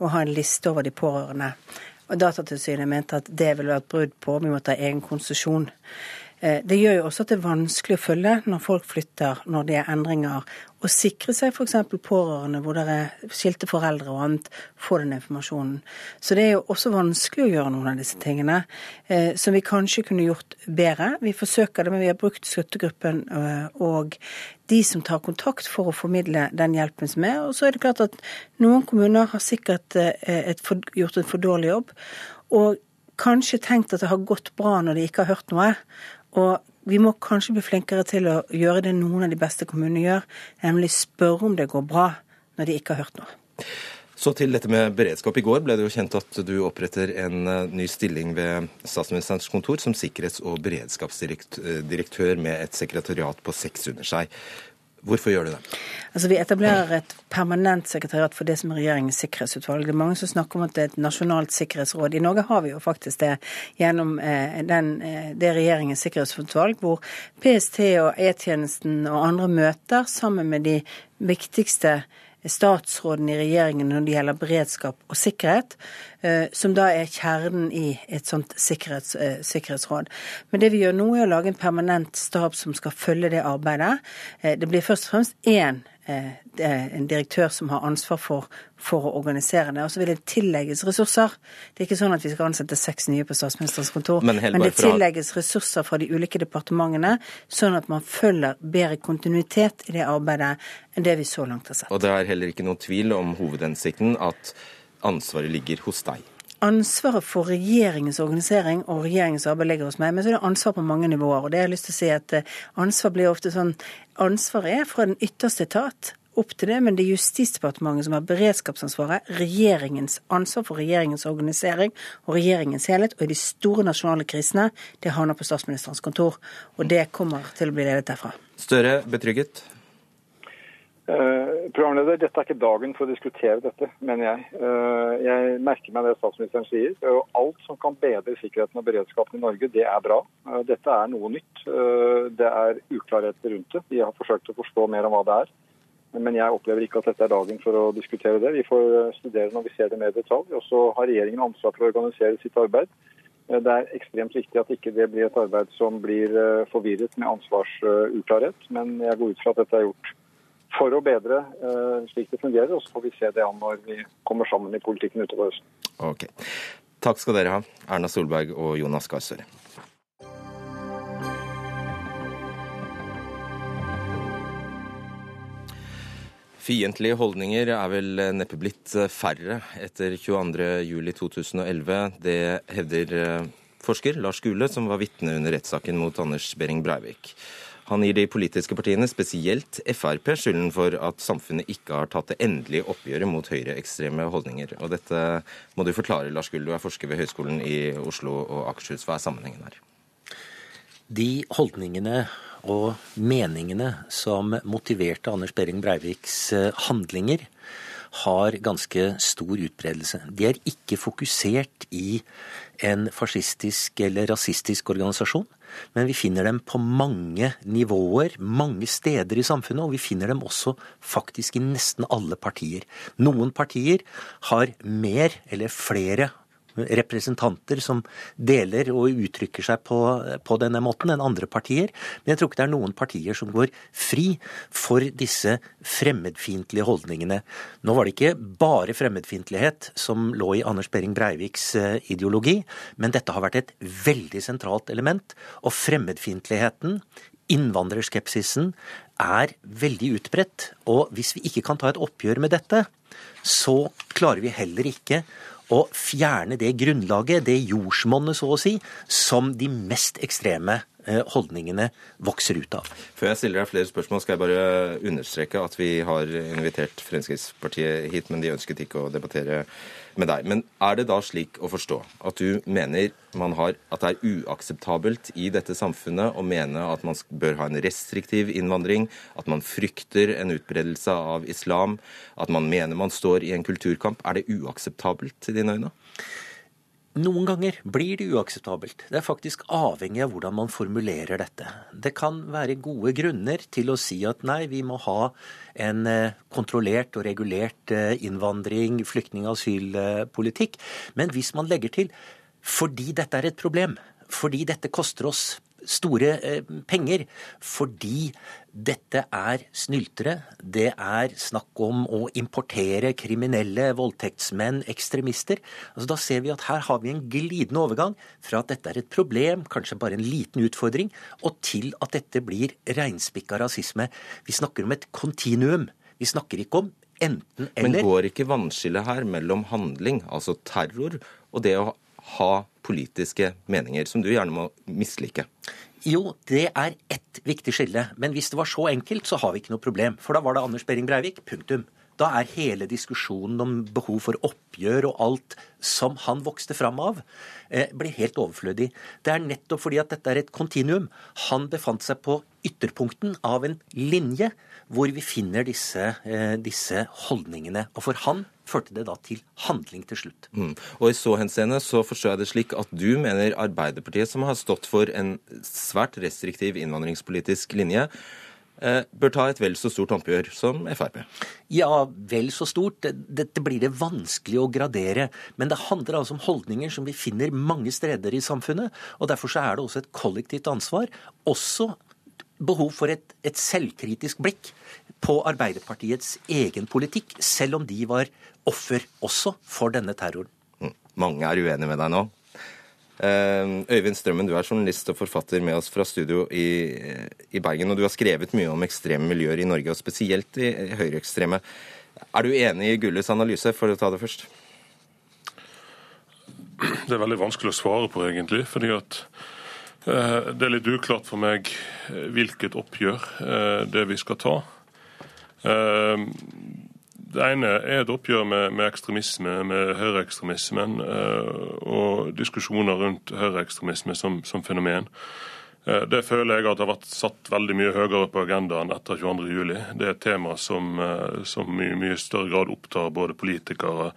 å ha en liste over de pårørende. Og Datatilsynet mente at det ville vært brudd på, vi måtte ha egen konsesjon. Eh, det gjør jo også at det er vanskelig å følge når folk flytter, når det er endringer. Å sikre seg f.eks. pårørende hvor det er skilte foreldre og annet, få den informasjonen. Så det er jo også vanskelig å gjøre noen av disse tingene eh, som vi kanskje kunne gjort bedre. Vi forsøker det, men vi har brukt støttegruppen eh, og de som tar kontakt for å formidle den hjelpen som er. Og så er det klart at noen kommuner har sikkert eh, et for, gjort en for dårlig jobb. Og kanskje tenkt at det har gått bra når de ikke har hørt noe. Og vi må kanskje bli flinkere til å gjøre det noen av de beste kommunene gjør, nemlig spørre om det går bra når de ikke har hørt noe. Så til dette med beredskap. I går ble det jo kjent at du oppretter en eh, ny stilling ved statsministerens kontor som sikkerhets- og beredskapsdirektør med et sekretariat på seks under seg. Hvorfor gjør du det? Altså, Vi etablerer et permanent sekretariat for det som er regjeringens sikkerhetsutvalg. Det er mange som snakker om at det er et nasjonalt sikkerhetsråd. I Norge har vi jo faktisk det gjennom eh, den, eh, det regjeringens sikkerhetsutvalg, hvor PST og E-tjenesten og andre møter sammen med de viktigste statsråden i regjeringen når det gjelder beredskap og sikkerhet, eh, som da er kjernen i et sånt sikkerhets, eh, sikkerhetsråd. Men det vi gjør nå, er å lage en permanent stab som skal følge det arbeidet. Eh, det blir først og fremst én en direktør som har ansvar for, for å organisere det. Og så vil det tillegges ressurser. Det er ikke sånn at vi skal ansette seks nye på statsministerens kontor, men, men det tillegges ressurser fra de ulike departementene, sånn at man følger bedre kontinuitet i det arbeidet enn det vi så langt har sett. Og det er heller ikke noen tvil om hovedhensikten, at ansvaret ligger hos deg? Ansvaret for regjeringens organisering og regjeringens arbeid ligger hos meg, men så er det ansvar på mange nivåer. og det har jeg lyst til å si at eh, Ansvar blir ofte sånn Ansvaret er fra den ytterste etat opp til det, men det er Justisdepartementet som har beredskapsansvaret, regjeringens ansvar for regjeringens organisering og regjeringens helhet. Og i de store nasjonale krisene, det havner på statsministerens kontor. Og det kommer til å bli ledet derfra. Støre betrygget? Uh, programleder, Dette er ikke dagen for å diskutere dette, mener jeg. Uh, jeg merker meg det statsministeren sier. Uh, alt som kan bedre sikkerheten og beredskapen i Norge, det er bra. Dette er noe nytt. Det er uklarheter rundt det. Vi har forsøkt å forstå mer om hva det er. Men jeg opplever ikke at dette er dagen for å diskutere det. Vi får studere når vi ser det mer i detalj. Og så har regjeringen ansvar for å organisere sitt arbeid. Det er ekstremt viktig at ikke det blir et arbeid som blir forvirret med ansvarsuklarhet. Men jeg går ut fra at dette er gjort for å bedre slik det fungerer. Og så får vi se det an når vi kommer sammen i politikken utover høsten. Okay. Takk skal dere ha, Erna Solberg og Jonas Gahr Støre. Fiendtlige holdninger er vel neppe blitt færre etter 22.07.2011. Det hevder eh, forsker Lars Gule, som var vitne under rettssaken mot Anders Behring Breivik. Han gir de politiske partiene, spesielt Frp, skylden for at samfunnet ikke har tatt det endelige oppgjøret mot høyreekstreme holdninger. Og dette må du forklare, Lars Gull. Du er forsker ved Høgskolen i Oslo og Akershus. Hva er sammenhengen her? De holdningene og meningene som motiverte Anders Behring Breiviks eh, handlinger, har ganske stor utbredelse. De er ikke fokusert i en fascistisk eller rasistisk organisasjon, men vi finner dem på mange nivåer, mange steder i samfunnet, og vi finner dem også faktisk i nesten alle partier. Noen partier har mer eller flere representanter som deler og uttrykker seg på, på, denne måten enn andre partier. Men jeg tror ikke det er noen partier som går fri for disse fremmedfiendtlige holdningene. Nå var det ikke bare fremmedfiendtlighet som lå i Anders Behring Breiviks eh, ideologi, men dette har vært et veldig sentralt element. Og fremmedfiendtligheten, innvandrerskepsisen, er veldig utbredt. Og hvis vi ikke kan ta et oppgjør med dette, så klarer vi heller ikke å fjerne det grunnlaget, det jordsmonnet så å si, som de mest ekstreme holdningene vokser ut av. Før jeg stiller deg flere spørsmål, skal jeg bare understreke at vi har invitert Fremskrittspartiet hit, men de ønsket ikke å debattere med deg. Men er det da slik å forstå at du mener har, at det er uakseptabelt i dette samfunnet å mene at man bør ha en restriktiv innvandring, at man frykter en utbredelse av islam, at man mener man står i en kulturkamp? Er det uakseptabelt i dine øyne? Noen ganger blir det uakseptabelt. Det er faktisk avhengig av hvordan man formulerer dette. Det kan være gode grunner til å si at nei, vi må ha en eh, kontrollert og regulert eh, innvandring, flyktning- og asylpolitikk. Men hvis man legger til fordi dette er et problem, fordi dette koster oss store eh, penger fordi dette er snyltere. Det er snakk om å importere kriminelle voldtektsmenn, ekstremister. Altså, da ser vi at her har vi en glidende overgang fra at dette er et problem, kanskje bare en liten utfordring, og til at dette blir reinspikka rasisme. Vi snakker om et kontinuum. Vi snakker ikke om enten-eller. Men går ikke vannskillet her mellom handling, altså terror, og det å ha politiske meninger, som du gjerne må mislike? Jo, det er ett viktig skille. Men hvis det var så enkelt, så har vi ikke noe problem. For da var det Anders Behring Breivik. Punktum. Da er hele diskusjonen om behov for oppgjør og alt som han vokste fram av, eh, blir helt overflødig. Det er nettopp fordi at dette er et kontinuum. Han befant seg på ytterpunkten av en linje hvor vi finner disse, eh, disse holdningene. Og for han førte det da til handling til slutt. Mm. Og I så henseende så forstår jeg det slik at du mener Arbeiderpartiet, som har stått for en svært restriktiv innvandringspolitisk linje, eh, bør ta et vel så stort oppgjør som Frp? Ja, vel så stort. Dette blir det vanskelig å gradere. Men det handler altså om holdninger som vi finner mange steder i samfunnet. Og derfor så er det også et kollektivt ansvar. Også behov for et, et selvkritisk blikk på Arbeiderpartiets egen politikk, selv om de var offer også for denne terroren. Mm. Mange er uenige med deg nå. Eh, Øyvind Strømmen, du er journalist og forfatter med oss fra studio i, i Bergen. Og du har skrevet mye om ekstreme miljøer i Norge, og spesielt i høyreekstreme. Er du enig i Gulles analyse, for å ta det først? Det er veldig vanskelig å svare på, egentlig. fordi at det er litt uklart for meg eh, hvilket oppgjør det vi skal ta. Det ene er et oppgjør med, med ekstremisme, med høyreekstremismen, og diskusjoner rundt høyreekstremisme som, som fenomen. Det føler jeg at har vært satt veldig mye høyere på agendaen etter 22.07. Det er et tema som, som i mye større grad opptar både politikere,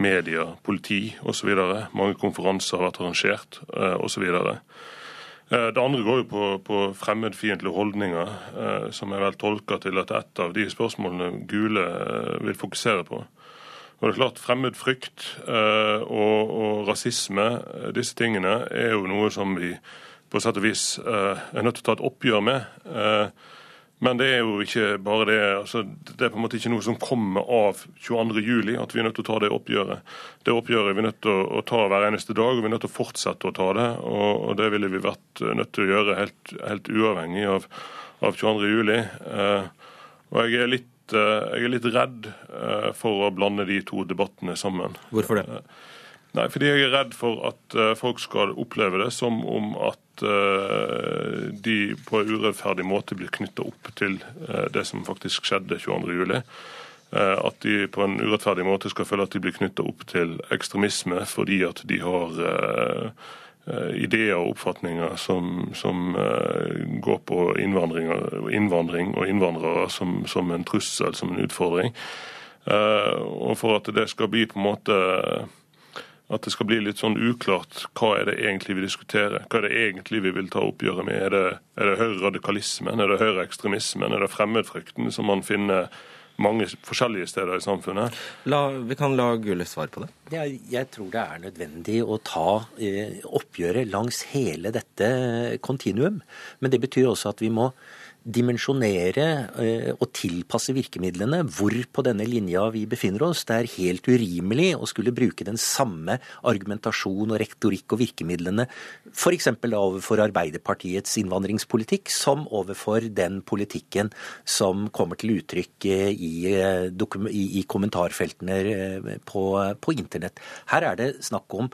media, politi osv. Mange konferanser har vært arrangert osv. Eh, det andre går jo på, på fremmedfiendtlige holdninger, eh, som er vel tolka til at et av de spørsmålene Gule eh, vil fokusere på. Og det er klart Fremmedfrykt uh, og, og, rasisme, disse tingene, er jo noe som vi på sett og vis er nødt til å ta et oppgjør med. Men det er jo ikke bare det. Altså, det er på en måte ikke noe som kommer av 22.07. at vi er nødt til å ta det oppgjøret. Det oppgjøret er vi nødt til å, ta hver eneste dag, og vi er nødt til å fortsette å ta det. Og, det ville vi vært nødt til å gjøre helt, helt uavhengig av, av 22.07. Eh, og jeg er, litt, eh, jeg er litt redd eh, for å blande de to debattene sammen. Hvorfor det? Eh, nei, fordi jeg er redd for at eh, folk skal oppleve det som om at uh, de på en urettferdig måte blir knytta opp til uh, det som faktisk skjedde 22.07. Uh, at de på en urettferdig måte skal føle at de blir knytta opp til ekstremisme fordi at de har ideer og oppfatninger som, som går på innvandring, og innvandrere som, som, en trussel, som en utfordring. og for at det skal bli på en måte at det skal bli litt sånn uklart hva er det egentlig vi diskuterer. Hva er det egentlig vi vil ta oppgjøret med? Er det, er det høyreradikalismen, er det høyreekstremismen, er det fremmedfrykten som man finner mange forskjellige steder i samfunnet? La, vi kan la Gullet svare på det. Jeg, jeg, tror det er nødvendig å ta eh, oppgjøret langs hele dette kontinuum. Men det betyr også at vi må dimensjonere eh, og tilpasse virkemidlene hvor på denne linja vi befinner oss. Det er helt urimelig å skulle bruke den samme argumentasjon og rektorikk og virkemidlene f.eks. overfor Arbeiderpartiets innvandringspolitikk som overfor den politikken som kommer til uttrykk eh, i, eh, i kommentarfeltene på, på internett. Her er det snakk om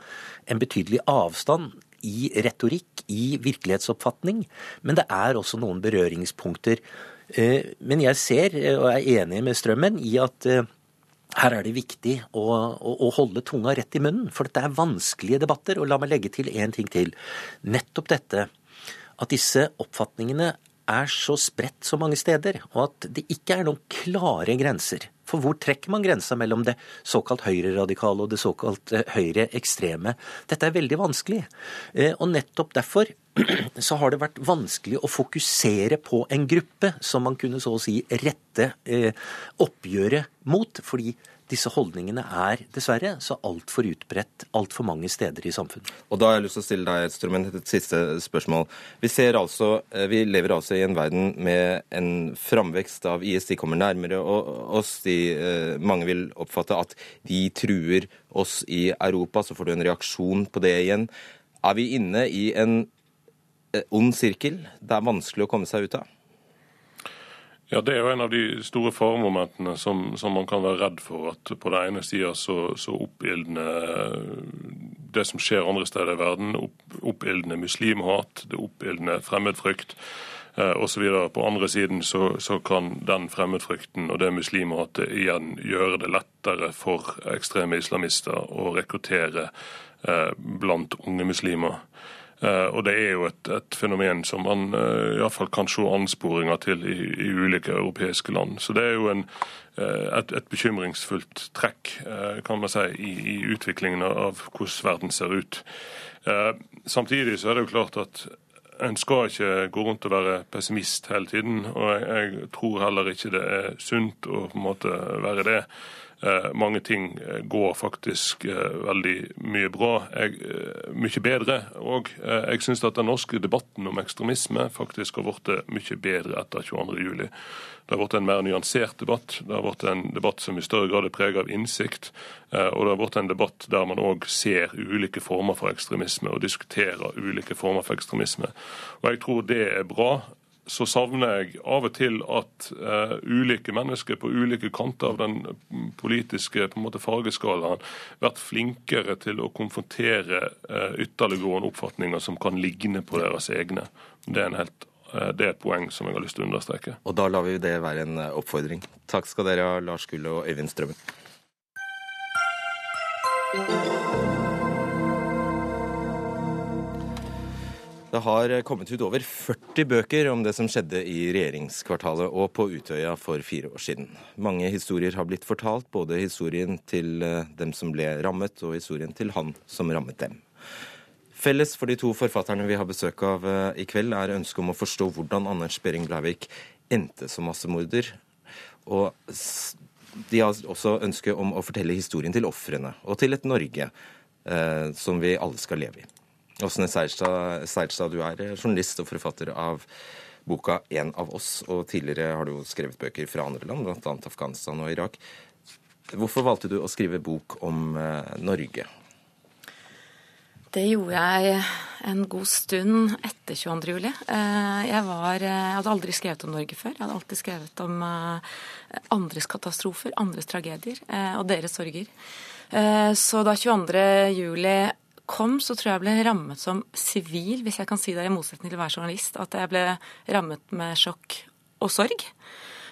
en betydelig avstand i retorikk, i virkelighetsoppfatning, men det er også noen berøringspunkter. Eh, men jeg ser, eh, og er enig med Strømmen, i at eh, her er det viktig å, å, holde tunga rett i munnen, for dette er vanskelige debatter. Og la meg legge til én ting til. Nettopp dette at disse oppfatningene er så spredt så mange steder, og at det ikke er noen klare grenser. For hvor trekker man grensa mellom det såkalt høyreradikale og det såkalt eh, høyreekstreme? Dette er veldig vanskelig. Eh, og nettopp derfor [clears throat] så har det vært vanskelig å fokusere på en gruppe som man kunne så å si rette eh, oppgjøret mot. fordi disse holdningene er dessverre så altfor utbredt altfor mange steder i samfunnet. Og da har jeg lyst til å stille deg Strømmen, et siste spørsmål. Vi, altså, eh, vi lever altså i en verden med en framvekst av IS. De kommer nærmere oss. De, eh, mange vil oppfatte at de truer oss i Europa. Så får du en reaksjon på det igjen. Er vi inne i en eh, ond sirkel det er vanskelig å komme seg ut av? Ja, Det er jo en av de store faremomentene som, som, man kan være redd for. At på den ene sida så, så oppildner det som skjer andre steder i verden, opp, oppildner muslimhat, det oppildner fremmedfrykt eh, osv. På andre siden så, så, kan den fremmedfrykten og det muslimhatet igjen gjøre det lettere for ekstreme islamister å rekruttere eh, blant unge muslimer. Eh, og det er jo et, et fenomen som man uh, iallfall kan se ansporinger til i, i, ulike europeiske land. Så det er jo en, eh, et, et, bekymringsfullt trekk kan man si, i, i utviklingen av hvordan verden ser ut. Samtidig så er det jo klart at en skal ikke gå rundt og være pessimist hele tiden. Og jeg, jeg tror heller ikke det er sunt å på en måte være det. Eh, mange ting eh, går faktisk eh, veldig mye bra. Jeg, mye bedre. Og jeg syns at den norske debatten om ekstremisme faktisk har blitt mye bedre etter 22.07. Det har blitt en mer nyansert debatt. Det har blitt en debatt som i større grad er preget av innsikt. Og det har blitt en debatt der man òg ser ulike former for ekstremisme og diskuterer ulike former for ekstremisme. Og jeg tror det er bra så savner jeg av og til at uh, ulike mennesker på ulike kanter av den politiske på en måte, fargeskalaen vært flinkere til å konfrontere uh, ytterliggående oppfatninger som kan ligne på deres egne. Det er, helt, uh, det er, et poeng som jeg har lyst til å understreke. Og da lar vi det være en oppfordring. Takk skal dere ha, Lars Gulle og Øyvind Strømmen. Det har kommet ut over 40 bøker om det som skjedde i regjeringskvartalet og på Utøya for fire år siden. Mange historier har blitt fortalt, både historien til eh, dem som ble rammet, og historien til han som rammet dem. Felles for de to forfatterne vi har besøk av eh, i kveld, er ønsket om å forstå hvordan Anders Behring Breivik endte som massemorder. Og de har også ønske om å fortelle historien til ofrene og til et Norge eh, som vi alle skal leve i. Åsne Seierstad, du er journalist og forfatter av boka 'En av oss', og tidligere har du skrevet bøker fra andre land, bl.a. Afghanistan og Irak. Hvorfor valgte du å skrive bok om eh, Norge? Det gjorde jeg en god stund etter 22. juli. Eh, jeg, var, eh, jeg hadde aldri skrevet om Norge før. Jeg hadde alltid skrevet om andres katastrofer, andres tragedier og deres sorger. Så da 22. juli kom, så tror jeg jeg ble rammet som sivil, hvis jeg kan si det i motsetning til å være journalist. At jeg ble rammet med sjokk og sorg,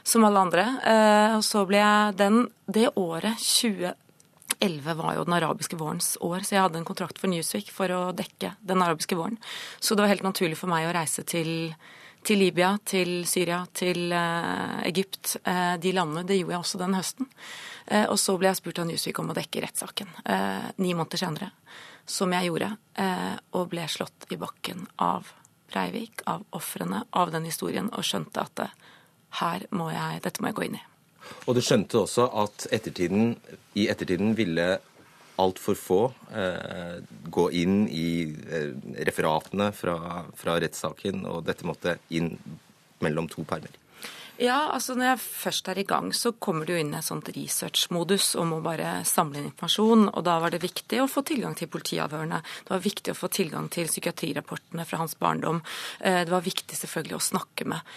som alle andre. Eh, og så ble jeg den Det året, 2011, var jo den arabiske vårens år, så jeg hadde en kontrakt for Newsweek for å dekke den arabiske våren. Så det var helt naturlig for meg å reise til til Libya, til Syria, til uh, Egypt. Uh, de landene. Det gjorde jeg også den høsten. Uh, og så ble jeg spurt av Newsweek om å dekke rettssaken ni måneder senere som jeg gjorde, eh, og ble slått i bakken av Breivik, av ofrene, av den historien, og skjønte at det, her må jeg, dette må jeg gå inn i. Og du skjønte også at ettertiden, i ettertiden ville altfor få eh, gå inn i eh, referatene fra, fra rettssaken, og dette måtte inn mellom to permer? Ja, altså når jeg først er i gang, så kommer du inn i et sånt research-modus og må bare samle inn informasjon. Og da var det viktig å få tilgang til politiavhørene. Det var viktig å få tilgang til psykiatrirapportene fra hans barndom. Eh, det var viktig selvfølgelig å snakke med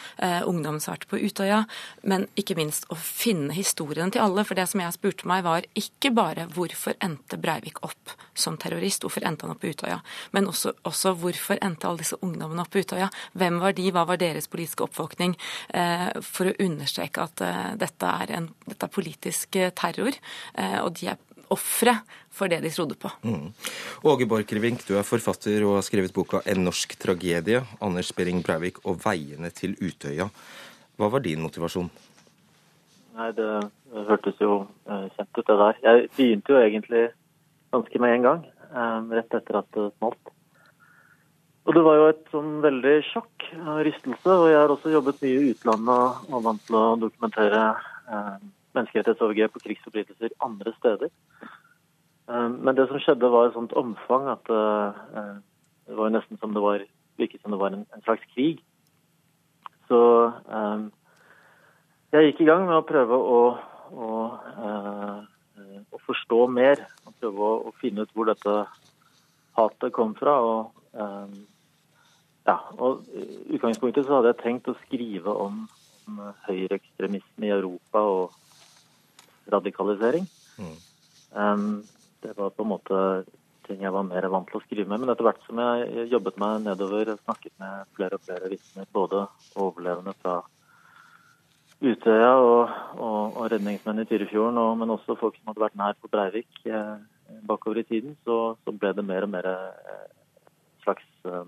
ungdommen som har vært på Utøya, men ikke minst å finne historien til alle. For det som jeg spurte meg, var ikke bare hvorfor endte Breivik opp som terrorist, hvorfor endte han opp på Utøya, men også, også hvorfor endte alle disse ungdommene opp på Utøya? Hvem var de, hva var deres politiske oppvåkning? Eh, for å understreke at uh, dette, er en, dette, er politisk eh, terror, uh, og de er ofre for det de trodde på. Mm. Åge Borchgrevink, du er forfatter og har skrevet boka 'En norsk tragedie'. Anders Behring Breivik og 'Veiene til Utøya'. Hva var din motivasjon? Nei, Det hørtes jo kjent ut, det der. Jeg begynte jo egentlig ganske med en gang, rett etter at det smalt. Og det var jo et sånn veldig sjokk og rystelse. Og jeg har også jobbet mye i utlandet og vant til å dokumentere eh, menneskerettighetsovergrep og krigsforbrytelser andre steder. Eh, men det som skjedde, var et sånt omfang at eh, det var nesten som det var virket som det var en, en slags krig. Så eh, jeg gikk i gang med å prøve å, å, eh, å forstå mer. Og prøve å, å, finne ut hvor dette hatet kom fra. og eh, ja, og I utgangspunktet så hadde jeg tenkt å skrive om, om høyreekstremisme i Europa og radikalisering. Mm. Um, det var på en måte ting jeg var mer vant til å skrive med. Men etter hvert som jeg jobbet meg nedover, snakket med flere og flere vitner, både overlevende fra Utøya og, og, og redningsmenn i Tyrifjorden, og, men også folk som hadde vært nær på Breivik eh, bakover i tiden, så, så, ble det mer og mer eh, slags eh,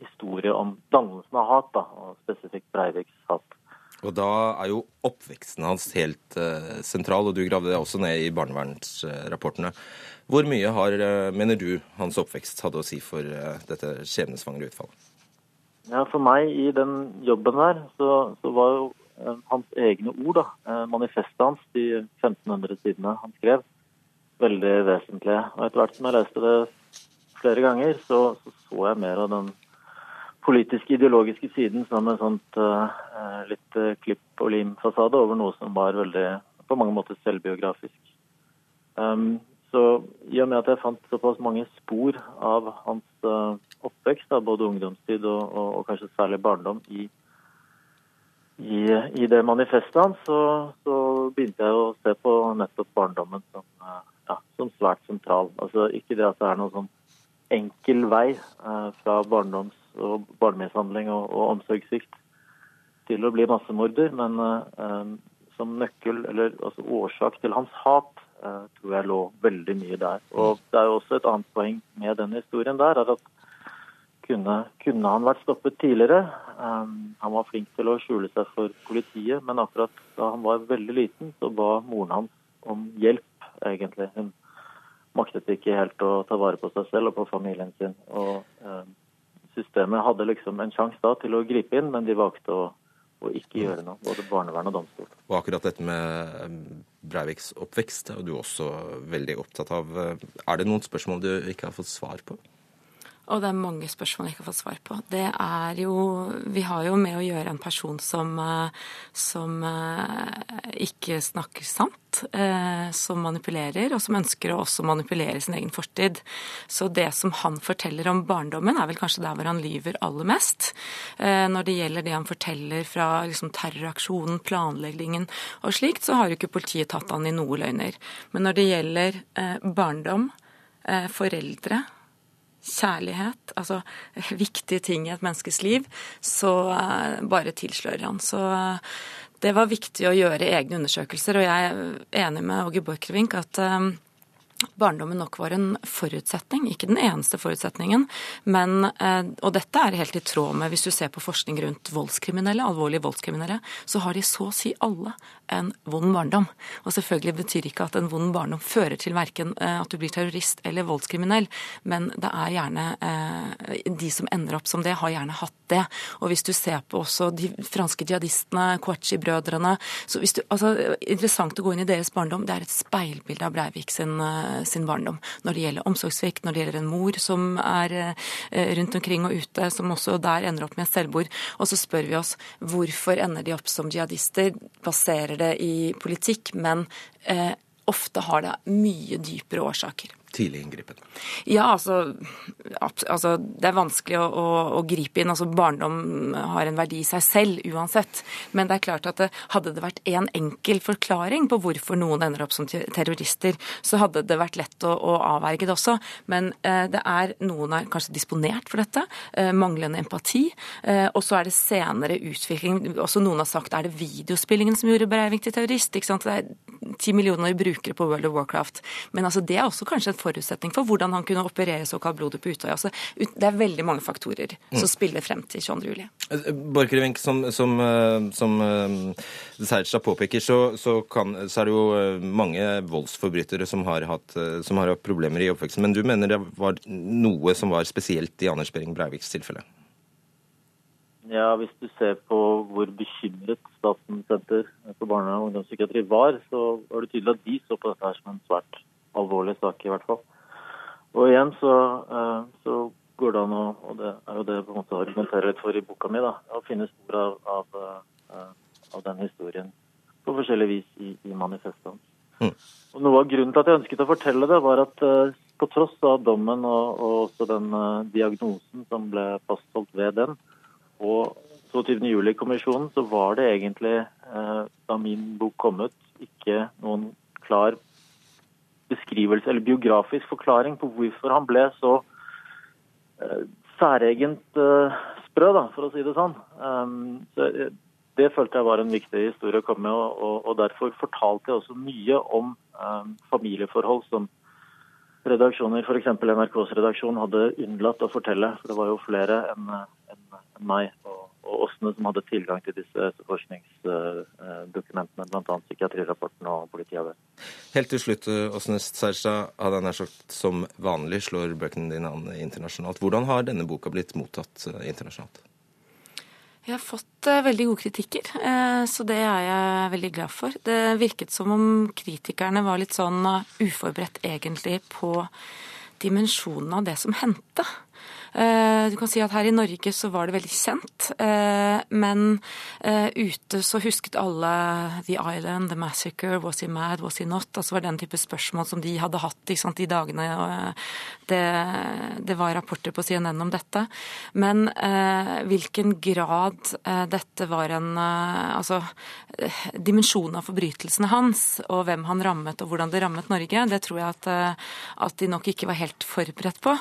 historie om dannelsen av hat, da, og spesifikt Breiviks hat. Og da er jo oppveksten hans helt uh, sentral, og du gravde det også ned i barnevernsrapportene. Hvor mye har, uh, mener du, hans oppvekst hadde å si for uh, dette skjebnesvangre utfallet? Ja, For meg i den jobben der, så, så var jo hans egne ord, da, manifestet hans, de 1500 sidene han skrev, veldig vesentlige. Og etter hvert som jeg leste det flere ganger, så så, så jeg mer av den politiske ideologiske siden som en sånt uh, litt uh, klipp og lim-fasade over noe som var veldig på mange måter selvbiografisk. Um, så i og med at jeg fant såpass mange spor av hans uh, oppvekst, da, både ungdomstid og, og, og, kanskje særlig barndom, i, i, i det manifestet hans, så, så, begynte jeg å se på nettopp barndommen som, ja, som svært sentral. Altså Ikke det at det er noe sånn enkel vei fra barndoms og barnemishandling og, og omsorgssvikt til å bli massemorder, men uh, som nøkkel, eller altså årsak til hans hat, uh, tror jeg lå veldig mye der. Og det er jo også et annet poeng med den historien der, er at kunne, kunne han vært stoppet tidligere? Um, han var flink til å skjule seg for politiet, men akkurat da han var veldig liten, så ba moren hans om hjelp, egentlig. Hun maktet ikke helt å ta vare på seg selv og på familien sin. og eh, systemet hadde liksom en sjanse da til å gripe inn, men de valgte å, å ikke gjøre noe, både barnevern og domstol. Og akkurat dette med Breiviks oppvekst er du også veldig opptatt av. Er det noen spørsmål du ikke har fått svar på? Og det er mange spørsmål jeg ikke har fått svar på. Det er jo Vi har jo med å gjøre en person som, eh, som eh, ikke snakker sant, eh, som manipulerer, og som ønsker å også manipulere sin egen fortid. Så det som han forteller om barndommen, er vel kanskje der hvor han lyver aller mest. Når det gjelder det han forteller fra liksom, terroraksjonen, planleggingen og slikt, så har jo ikke politiet tatt han i noe løgner. Men når det gjelder barndom, foreldre kjærlighet, altså viktige ting i et menneskes liv, så uh, bare tilslører han. Så uh, det var viktig å gjøre egne undersøkelser, og jeg er enig med Åge Borchgrevink at barndommen nok var en forutsetning, ikke den eneste forutsetningen. Men, eh, og dette er helt i tråd med hvis du ser på forskning rundt voldskriminelle, alvorlige voldskriminelle, så har de så å si alle en vond barndom. Og selvfølgelig betyr ikke at en vond barndom fører til verken eh, at du blir terrorist eller voldskriminell, men det er gjerne eh, de som ender opp som det, har gjerne hatt det. Og hvis du ser på også de franske jihadistene, Kouachi-brødrene så hvis du, altså, Interessant å gå inn i deres barndom. Det er et speilbilde av Breivik sin sin barndom. Når det gjelder omsorgssvikt, når det gjelder en mor som er eh, rundt omkring og ute, som også der ender opp med selvbord. Og så spør vi oss hvorfor ender de opp som jihadister? Baserer det i politikk, men eh, ofte har det mye dypere årsaker tidlig inngripen? Ja, altså, altså Det er vanskelig å, å, å, gripe inn. altså Barndom har en verdi i seg selv uansett. Men det er klart at det, hadde det vært én en enkel forklaring på hvorfor noen ender opp som terrorister, så hadde det vært lett å, å avverge det også. Men eh, det er noen er kanskje disponert for dette. Eh, manglende empati. Eh, og så er det senere utvikling. Også noen har sagt er det videospillingen som gjorde Breivik til terrorist. ikke sant? Det er ti millioner brukere på World of Warcraft. Men altså, det er også kanskje et forutsetning for hvordan han kunne operere såkalt blodet på Utøya. Altså, det er veldig mange faktorer som mm. spiller frem til 22. juli. Eh, Borchgrevink, som, som, eh, som eh, påpeker, så, så, kan, så, er det jo mange voldsforbrytere som har, hatt, som har hatt problemer i oppveksten. Men du mener det var noe som var spesielt i Anders Behring Breiviks tilfelle? Ja, Hvis du ser på hvor bekymret Statens senter for barne- og ungdomspsykiatri var, så var det tydelig at de så på dette her som en svært alvorlig saker, i hvert fall. Og igjen så, eh, så går det an å og det er jo det på en måte argumenterer litt for i boka mi, da, å finne spor av, av, eh, av den historien på forskjellig vis i, i manifestet mm. Og Noe av grunnen til at jeg ønsket å fortelle det, var at uh, på tross av dommen og, og også den uh, diagnosen som ble fastholdt ved den, og 22. juli-kommisjonen, så var det egentlig, uh, da min bok kom ut, ikke noen klar beskrivelse eller biografisk forklaring på hvorfor han ble så uh, særegent uh, sprø, da, for å si det sånn. Um, så, uh, det følte jeg var en viktig historie å komme med, og, og, og derfor fortalte jeg også mye om um, familieforhold som redaksjoner, f.eks. NRKs redaksjon, hadde unnlatt å fortelle. For det var jo flere enn en, en meg. Og og Åsne som hadde tilgang til disse forskningsdokumentene, bl.a. psykiatrirapporten og politiavhør. Helt til slutt, Åsne Seierstad, hadde jeg nær sagt som vanlig slår bøkene dine an internasjonalt. Hvordan har denne boka blitt mottatt eh, internasjonalt? Jeg har fått uh, veldig gode kritikker, uh, så det er jeg veldig glad for. Det virket som om kritikerne var litt sånn uforberedt egentlig på dimensjonen av det som hendte. Eh, du kan si at her i Norge så var det veldig kjent, eh, men eh, ute så husket alle The Island, The Massacre, Was he mad, was he not? Altså var den type spørsmål som de hadde hatt sant, de dagene det, det, var rapporter på CNN om dette. Men hvilken grad dette var en Altså dimensjonen av forbrytelsene hans, og hvem han rammet, og hvordan det rammet Norge, det tror jeg at, at de nok ikke var helt forberedt på.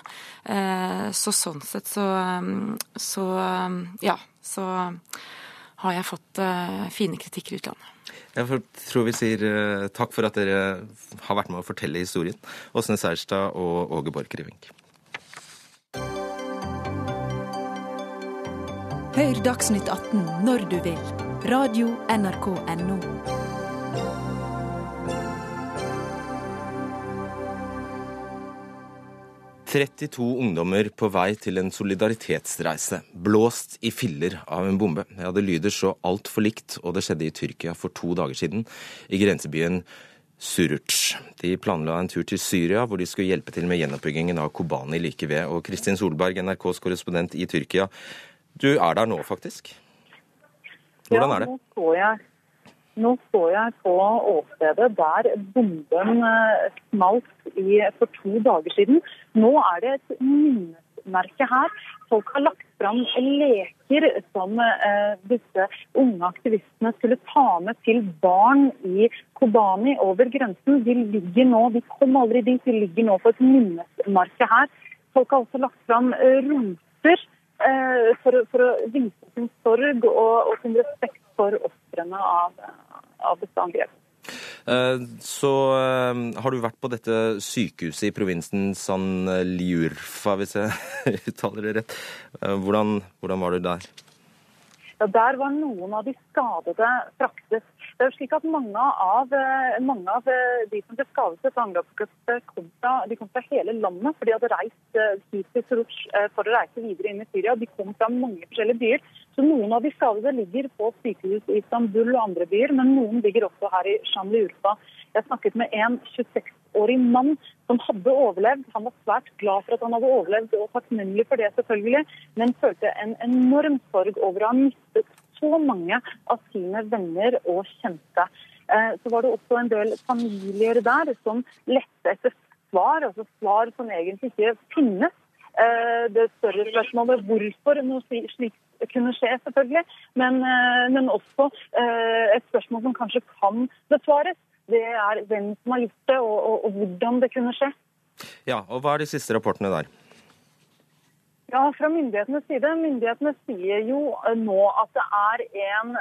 Så sånn sett så, um, så um, ja, så har jeg fått uh, fine kritikker i utlandet. Jeg tror vi sier takk for at dere har vært med å fortelle historien. Åsne Seierstad og Åge Borchgrevink. Hør Dagsnytt 18 når du vil. Radio NRK Radio.nrk.no. 32 ungdommer på vei til en solidaritetsreise, blåst i filler av en bombe. Ja, Det lyder så altfor likt, og det skjedde i Tyrkia for to dager siden, i grensebyen Suruc. De planla en tur til Syria, hvor de skulle hjelpe til med gjenoppbyggingen av Kobani like ved. Og Kristin Solberg, NRKs korrespondent i Tyrkia, du er der nå, faktisk? Hvordan er det? Ja, nå står jeg nå står jeg på åstedet der bomben eh, smalt i, for to dager siden. Nå er det et minnesmerke her. Folk har lagt fram leker som eh, disse unge aktivistene skulle ta med til barn i Kobani over grensen. De ligger nå, de kom aldri dit, de ligger nå på et minnesmerke her. Folk har også lagt fram eh, eh, for, for, å vise sin sorg og, og sin respekt for ofrene av, av dette angrepet. Eh, så eh, har du vært på dette sykehuset i provinsen San Liurfa, hvis jeg [laughs] uttaler det rett. Eh, hvordan, hvordan var du der? Ja, Der var noen av de skadede fraktet. Det er jo slik at Mange av, mange av de som ble skadet etter angrepet, kom, de kom fra hele landet. for De hadde reist hit til Suruc for å reise videre inn i Syria. De kom fra mange forskjellige byer. Så Noen av de skadede ligger på sykehus i Istanbul og andre byer, men noen ligger også her i Shamli Urfa. Jeg snakket med en 26-årig mann som hadde overlevd. Han var svært glad for at han hadde overlevd, og takknemlig for det, selvfølgelig, men følte en enorm sorg over å ha mistet så mange av sine venner og kjente. Eh, så var det også en del familier der som lette etter svar, altså svar som egentlig ikke finnes. Eh, det større spørsmålet hvorfor noe slikt kunne skje, selvfølgelig. Men, eh, men også eh, et spørsmål som kanskje kan besvares. Det er hvem som har gjort det, og, og, og hvordan det kunne skje. Ja, og Hva er de siste rapportene der? Ja, Fra myndighetenes side. Myndighetene sier jo nå at det er en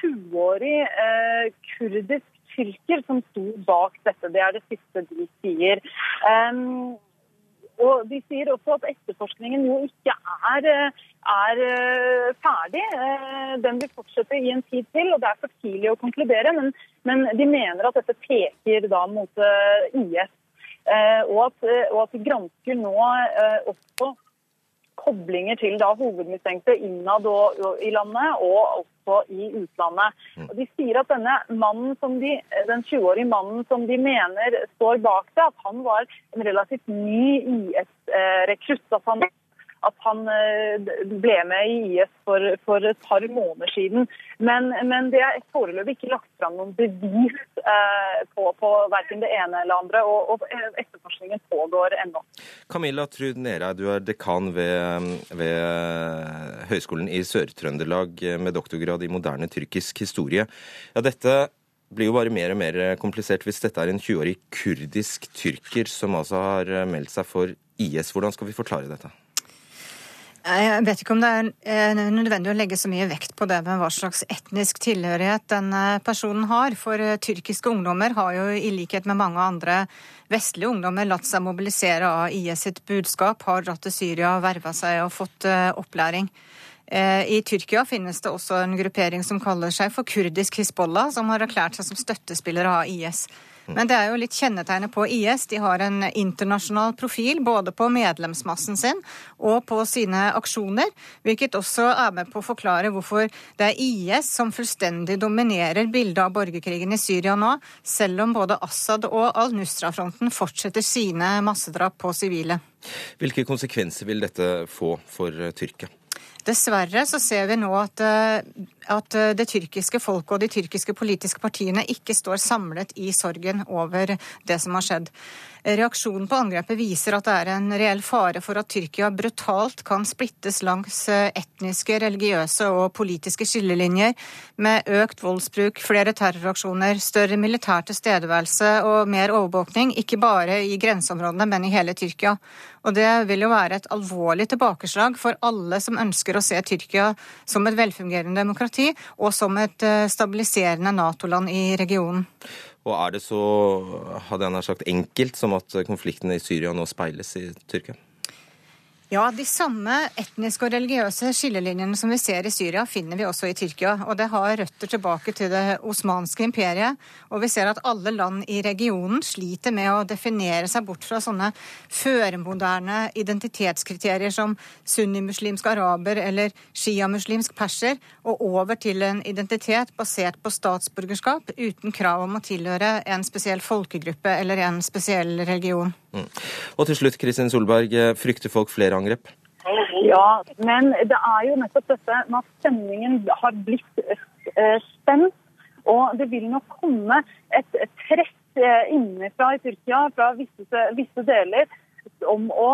20-årig eh, kurdisk tyrker som sto bak dette. Det er det siste de sier. Um, og De sier også at etterforskningen jo ikke er, er, eh, ferdig. Eh, den vil fortsette i en tid til, og det er for tidlig å konkludere. Men, men de mener at dette peker da mot eh, IS. Og at, og at de gransker nå også koblinger til da hovedmistenkte innad i landet og også i utlandet. Mm. Og de sier at denne mannen som de, Den 20-årige mannen som de mener står bak det, at han var en relativt ny IS-rekrutt. At han at han eh, ble med i IS for, for et par måneder siden. Men, men det er foreløpig ikke lagt fram noen bevis eh, på, på verken det ene eller andre, og, og etterforskningen pågår ennå. Camilla Trud Nera, du er dekan ved, ved Høgskolen i Sør-Trøndelag med doktorgrad i moderne tyrkisk historie. Ja, dette blir jo bare mer og mer komplisert hvis dette er en 20-årig kurdisk tyrker som altså har meldt seg for IS. Hvordan skal vi forklare dette? Jeg vet ikke om det er eh, nødvendig å legge så mye vekt på det med hva slags etnisk tilhørighet denne personen har. For eh, tyrkiske ungdommer har jo i likhet med mange andre vestlige ungdommer latt seg mobilisere av IS sitt budskap, har dratt til Syria, verva seg og fått eh, opplæring. I Tyrkia finnes det også en gruppering som kaller seg for kurdisk Hizbollah, som har erklært seg som støttespillere av IS. Men det er jo litt kjennetegnet på IS. De har en internasjonal profil både på medlemsmassen sin og på sine aksjoner, hvilket også er med på å forklare hvorfor det er IS som fullstendig dominerer bildet av borgerkrigen i Syria nå, selv om både Assad og al-Nusra-fronten fortsetter sine massedrap på sivile. Hvilke konsekvenser vil dette få for Tyrkia? Dessverre så ser vi nå at, eh, at, eh, det tyrkiske folket og de tyrkiske politiske partiene ikke står samlet i sorgen over det som har skjedd. Reaksjonen på angrepet viser at det er en reell fare for at Tyrkia brutalt kan splittes langs eh, etniske, religiøse og politiske skillelinjer, med økt voldsbruk, flere terroraksjoner, større militær tilstedeværelse og mer overvåkning, ikke bare i grenseområdene, men i hele Tyrkia. Og det vil jo være et alvorlig tilbakeslag for alle som ønsker å se Tyrkia som et velfungerende demokrati og som et eh, stabiliserende Nato-land i regionen. Og er det så hadde jeg sagt, enkelt som at konfliktene i Syria nå speiles i Tyrkia? Ja, de samme etniske og religiøse skillelinjene som vi ser i Syria, finner vi også i Tyrkia. Og det har røtter tilbake til det osmanske imperiet. Og vi ser at alle land i regionen sliter med å definere seg bort fra sånne førmoderne identitetskriterier som sunnimuslimsk araber eller sjiamuslimsk perser, og over til en identitet basert på statsborgerskap uten krav om å tilhøre en spesiell folkegruppe eller en spesiell religion. Mm. Og til slutt, Kristin Solberg, frykter folk flere angrep? Ja, men det er jo nettopp dette at stemningen har blitt eh, spent. Og det vil nok komme et press eh, innenfra i Tyrkia fra visse, visse deler om å,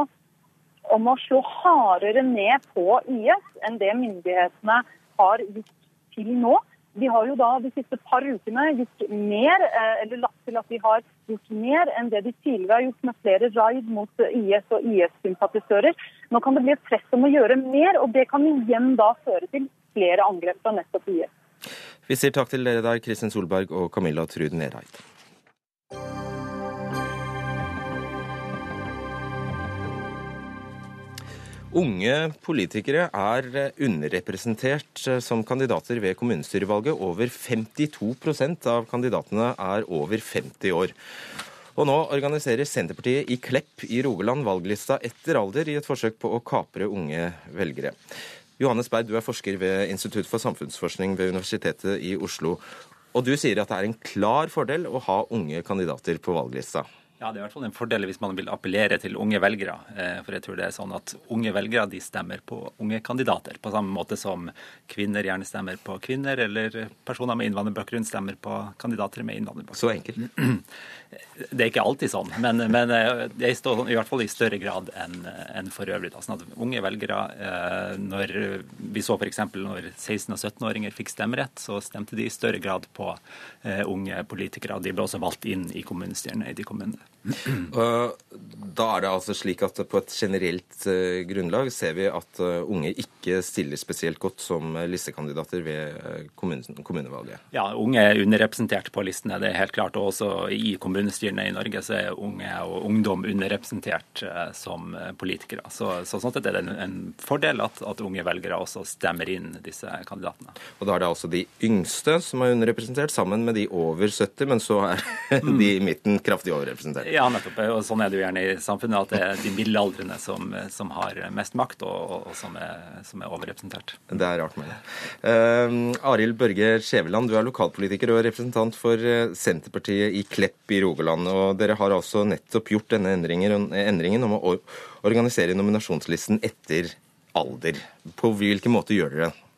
om å slå hardere ned på IS enn det myndighetene har gjort til nå. De har jo da de siste par ukene gjort mer, eh, eller lagt til at de har gjort mer enn det de tidligere har gjort med flere raid mot IS og IS-sympatisører. Nå kan det bli et press om å gjøre mer, og det kan igjen da føre til flere angrep fra nettopp IS. Vi sier takk til dere der, Kristin Solberg og Camilla Trud Nereid. Unge politikere er underrepresentert som kandidater ved kommunestyrevalget. Over 52% av kandidatene er over 50 år. Og nå organiserer Senterpartiet i Klepp i Rogaland valglista etter alder i et forsøk på å kapre unge velgere. Johannes Berg, du er forsker ved Institutt for samfunnsforskning ved Universitetet i Oslo. Og du sier at det er en klar fordel å ha unge kandidater på valglista. Ja, Det er i hvert fall en fordel hvis man vil appellere til unge velgere. Eh, for jeg tror det er sånn at Unge velgere de stemmer på unge kandidater, på samme måte som kvinner gjerne stemmer på kvinner, eller personer med innvandrerbakgrunn stemmer på kandidater med innvandrerbakgrunn. Så enkelt. [clears throat] Det er ikke alltid sånn, men, men eh, det står i hvert fall i større grad enn en for øvrig. Da. Sånn at unge velgere, eh, når Vi så f.eks. når 16- og 17-åringer fikk stemmerett, så stemte de i større grad på unge politikere. De ble også valgt inn i kommunestyrene i de kommunene. [clears throat] Da er det altså slik at på et generelt eh, grunnlag ser vi at eh, unge ikke stiller spesielt godt som listekandidater ved eh, kommunevalget. Ja, unge er underrepresentert på listene, det er helt klart. Og også i kommunestyrene i Norge så er unge og ungdom underrepresentert som politikere. Så, så sånn sett er det en, en fordel at, at, unge velgere også stemmer inn disse kandidatene. Og da er det altså de yngste som er underrepresentert, sammen med de over 70, men så er [laughs] de i midten kraftig overrepresentert. Ja, nettopp. Og sånn er det jo gjerne i samfunnet, at det er de middelaldrende som, som har mest makt, og, og som, er, som, er, overrepresentert. Det er rart med det. Uh, Arild Børge Skjæveland, du er lokalpolitiker og representant for eh, Senterpartiet i Klepp i Rogaland. Og dere har altså nettopp gjort denne endringen om å organisere nominasjonslisten etter alder. På hvilken måte gjør dere det?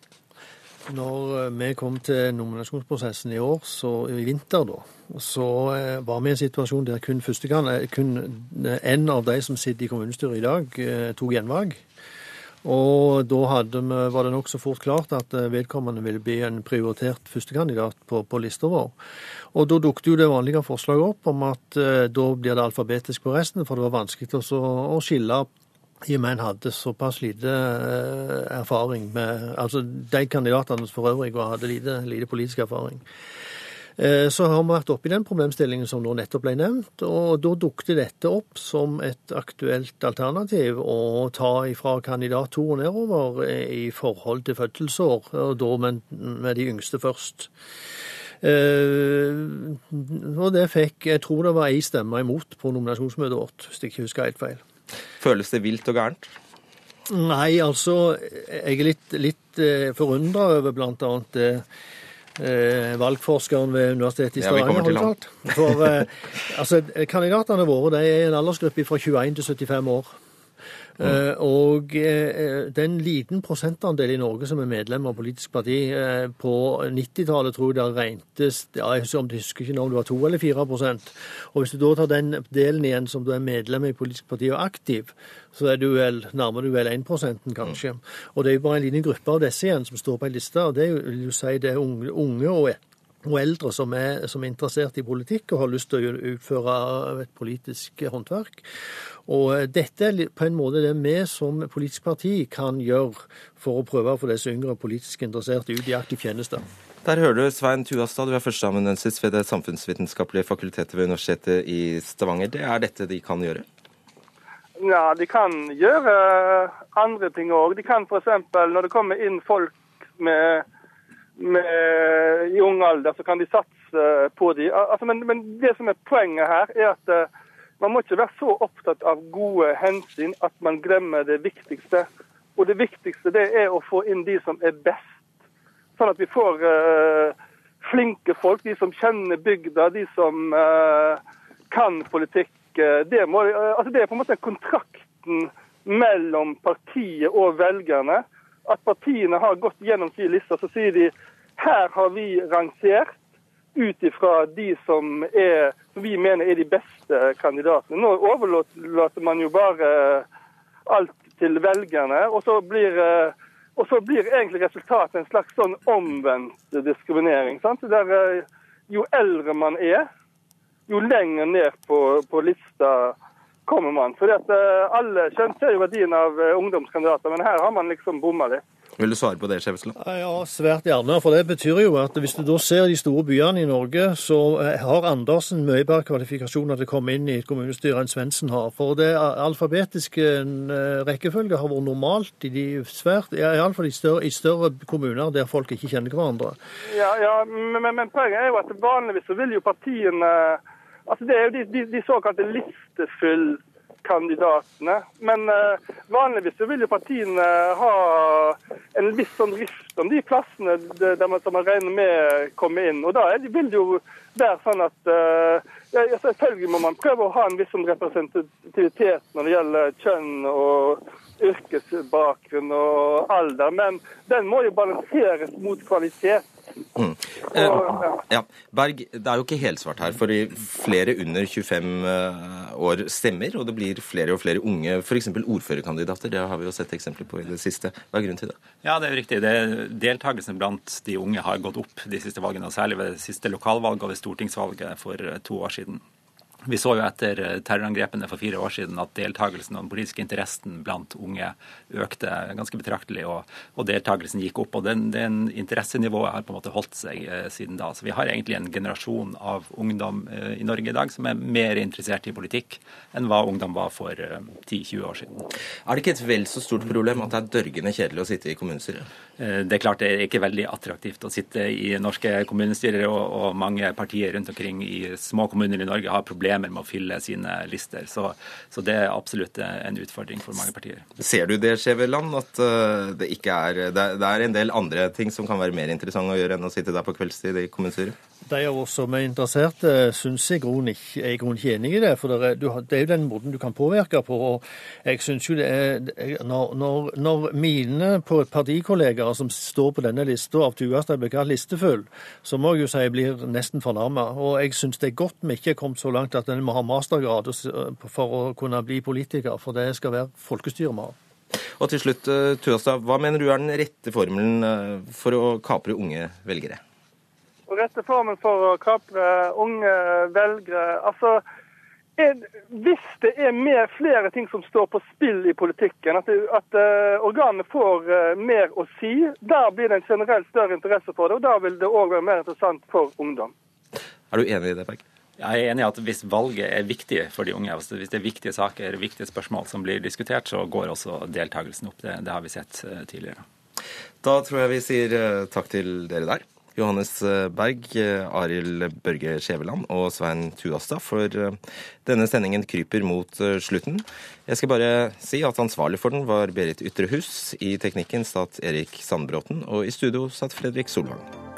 Når eh, vi kom til nominasjonsprosessen i år, så i vinter da, så eh, var vi i en situasjon der kun, første gang, eh, kun en av de som sitter i kommunestyret i dag, tok gjenvalg. Og da vi, var det nokså fort klart at vedkommende ville bli en prioritert førstekandidat på, på lista vår. Og da dukket jo det vanlige forslaget opp om at da blir det alfabetisk på resten, for det var vanskelig å, å skille i og med en hadde såpass lite eh, erfaring med Altså de kandidatene for øvrig hadde lite, lite politisk erfaring. Eh, så har vi vært oppe i den problemstillingen som nå nettopp ble nevnt, og da dukket dette opp som et aktuelt alternativ å ta ifra kandidat to og nedover eh, i forhold til fødselsår, og da med, de yngste først. Og det fikk Jeg tror det var ei stemme imot på nominasjonsmøtet vårt, hvis jeg ikke husker helt feil. Føles det vilt og gærent? Nei, altså Jeg er litt, litt eh, forundra over bl.a. Eh, valgforskeren ved Universitetet i Stavanger. Ja, For eh, altså, Kandidatene våre de er en aldersgruppe fra 21 til 75 år. Mm. Og eh, det er en liten prosentandel i Norge som er medlem av politisk parti. Eh, på 90-tallet tror jeg det regntes ja, jeg husker ikke om det var 2 eller 4% Og hvis du da tar den delen igjen som du er medlem i politisk parti og aktiv, så er du vel, nærmer du vel 1 kanskje. Mm. Og det er jo bare en liten gruppe av disse igjen som står på ei liste. og Det vil jo si det er unge, og og og eldre som er, som er, interessert i politikk og har lyst til å utføre et politisk håndverk. Og dette er på en måte det vi som politisk parti kan gjøre for å prøve å få disse yngre politisk interesserte ut i aktiv tjeneste. Der hører du Svein Tuastad, du er førsteamanuensis ved Det samfunnsvitenskapelige fakultetet ved Universitetet i Stavanger. Det er dette de kan gjøre? Ja, de kan gjøre andre ting òg. De kan f.eks. når det kommer inn folk med, med, i ung alder, så kan de satse på dem. Altså, men, men, det som er poenget her, er at uh, man må ikke være så opptatt av gode hensyn at man glemmer det viktigste. Og det viktigste det er å få inn de som er best. Sånn at vi får uh, flinke folk, de som kjenner bygda, de som uh, kan politikk. Det, må, altså det er på en måte kontrakten mellom partiet og velgerne at partiene har gått gjennom sin liste, så sier de her har vi rangert ut ifra de som, er, som vi mener er de beste kandidatene. Nå overlater man jo bare alt til velgerne, og så blir, og så blir egentlig resultatet en slags sånn omvendt diskriminering. Sant? Der, jo eldre man er, jo lenger ned på, på lista kommer man. Fordi at uh, Alle skjønner jo verdien av uh, ungdomskandidater, men her har man liksom bomma litt. Vil du svare på det, Skjevesland? Ja, svært gjerne. For det betyr jo at hvis du da ser de store byene i Norge, så eh, har Andersen mye bedre kvalifikasjoner til å komme inn i et kommunestyre enn Svendsen har. For det alfabetiske rekkefølge har vært normalt i de svært, iallfall i større, i større kommuner der folk ikke kjenner hverandre. Ja, ja men, men, poenget er jo at vanligvis så vil jo partiene Altså, det er jo de, de, de såkalte listefyllkandidatene. Men uh, vanligvis vil jo partiene ha en viss sånn rift om de plassene der man, som man regner med kommer inn. Og da er, vil det jo være sånn at uh, ja, Selvfølgelig må man prøve å ha en viss sånn representativitet når det gjelder kjønn og yrkesbakgrunn og alder, men den må jo balanseres mot kvalitet. Mm. Eh, ja. Berg, det er jo ikke helsvart her, for flere under 25 eh, år stemmer, og det blir flere og flere unge, f.eks. ordførerkandidater. Det har vi jo sett eksempler på i det siste. Hva er grunnen til det? Ja, det er jo riktig. Det, deltakelsen blant de unge har gått opp de siste valgene, og særlig ved det siste lokalvalget og ved stortingsvalget for to år siden. Vi så jo etter terrorangrepene for fire år siden at deltakelsen og den politiske interessen blant unge økte ganske betraktelig, og, og deltakelsen gikk opp. og den, den, interessenivået har på en måte holdt seg eh, siden da. Så vi har egentlig en generasjon av ungdom eh, i Norge i dag som er mer interessert i politikk enn hva ungdom var for eh, 10-20 år siden. Er det ikke et vel så stort problem at det er dørgende kjedelig å sitte i kommunestyret? Eh, det er klart det er ikke veldig attraktivt å sitte i norske kommunestyrer, og, og mange partier rundt omkring i små kommuner i Norge har problemer problemer med å fylle sine lister. Så, så det er absolutt en utfordring for mange partier. Ser du det, Skjæveland, at eh, det ikke er det, er en del andre ting som kan være mer interessante å gjøre enn å sitte der på kveldstid i kommunestyret? De av oss som er interesserte, syns jeg er i grunnen ikke enig i det. For det er, det er, jo den måten du kan påvirke på. og jeg synes jo det er, Når, når, når mine partikollegaer som står på denne lista av Tuastad blir kalt listefull, så må jeg jo si jeg blir nesten fornærma. Og jeg syns det er godt vi ikke er kommet så langt at en må ha mastergrad for å kunne bli politiker, for det skal være folkestyre vi har. Og til slutt, eh, Tuastad, hva mener du er den rette formelen eh, for å kapre unge velgere? Rette formen for å kapre unge velgere Altså, hvis det er mer, flere ting som står på spill i politikken, at, at uh, organene får uh, mer å si, da blir det en generelt større interesse for det. Og da vil det òg være mer interessant for ungdom. Er du enig i det, Berg? Jeg er enig i at hvis valget er viktig for de unge, hvis det er viktige saker, viktige spørsmål som blir diskutert, så går også deltakelsen opp. Det, det har vi sett eh, tidligere. Da tror jeg vi sier eh, takk til dere der. Johannes eh, Berg, Arild Børge Skjæveland og Svein Tuastad, for denne sendingen kryper mot slutten. Jeg skal bare si at ansvarlig for den var Berit Ytrehus. I teknikken satt Erik Sandbråten, og i studio satt Fredrik Solvang.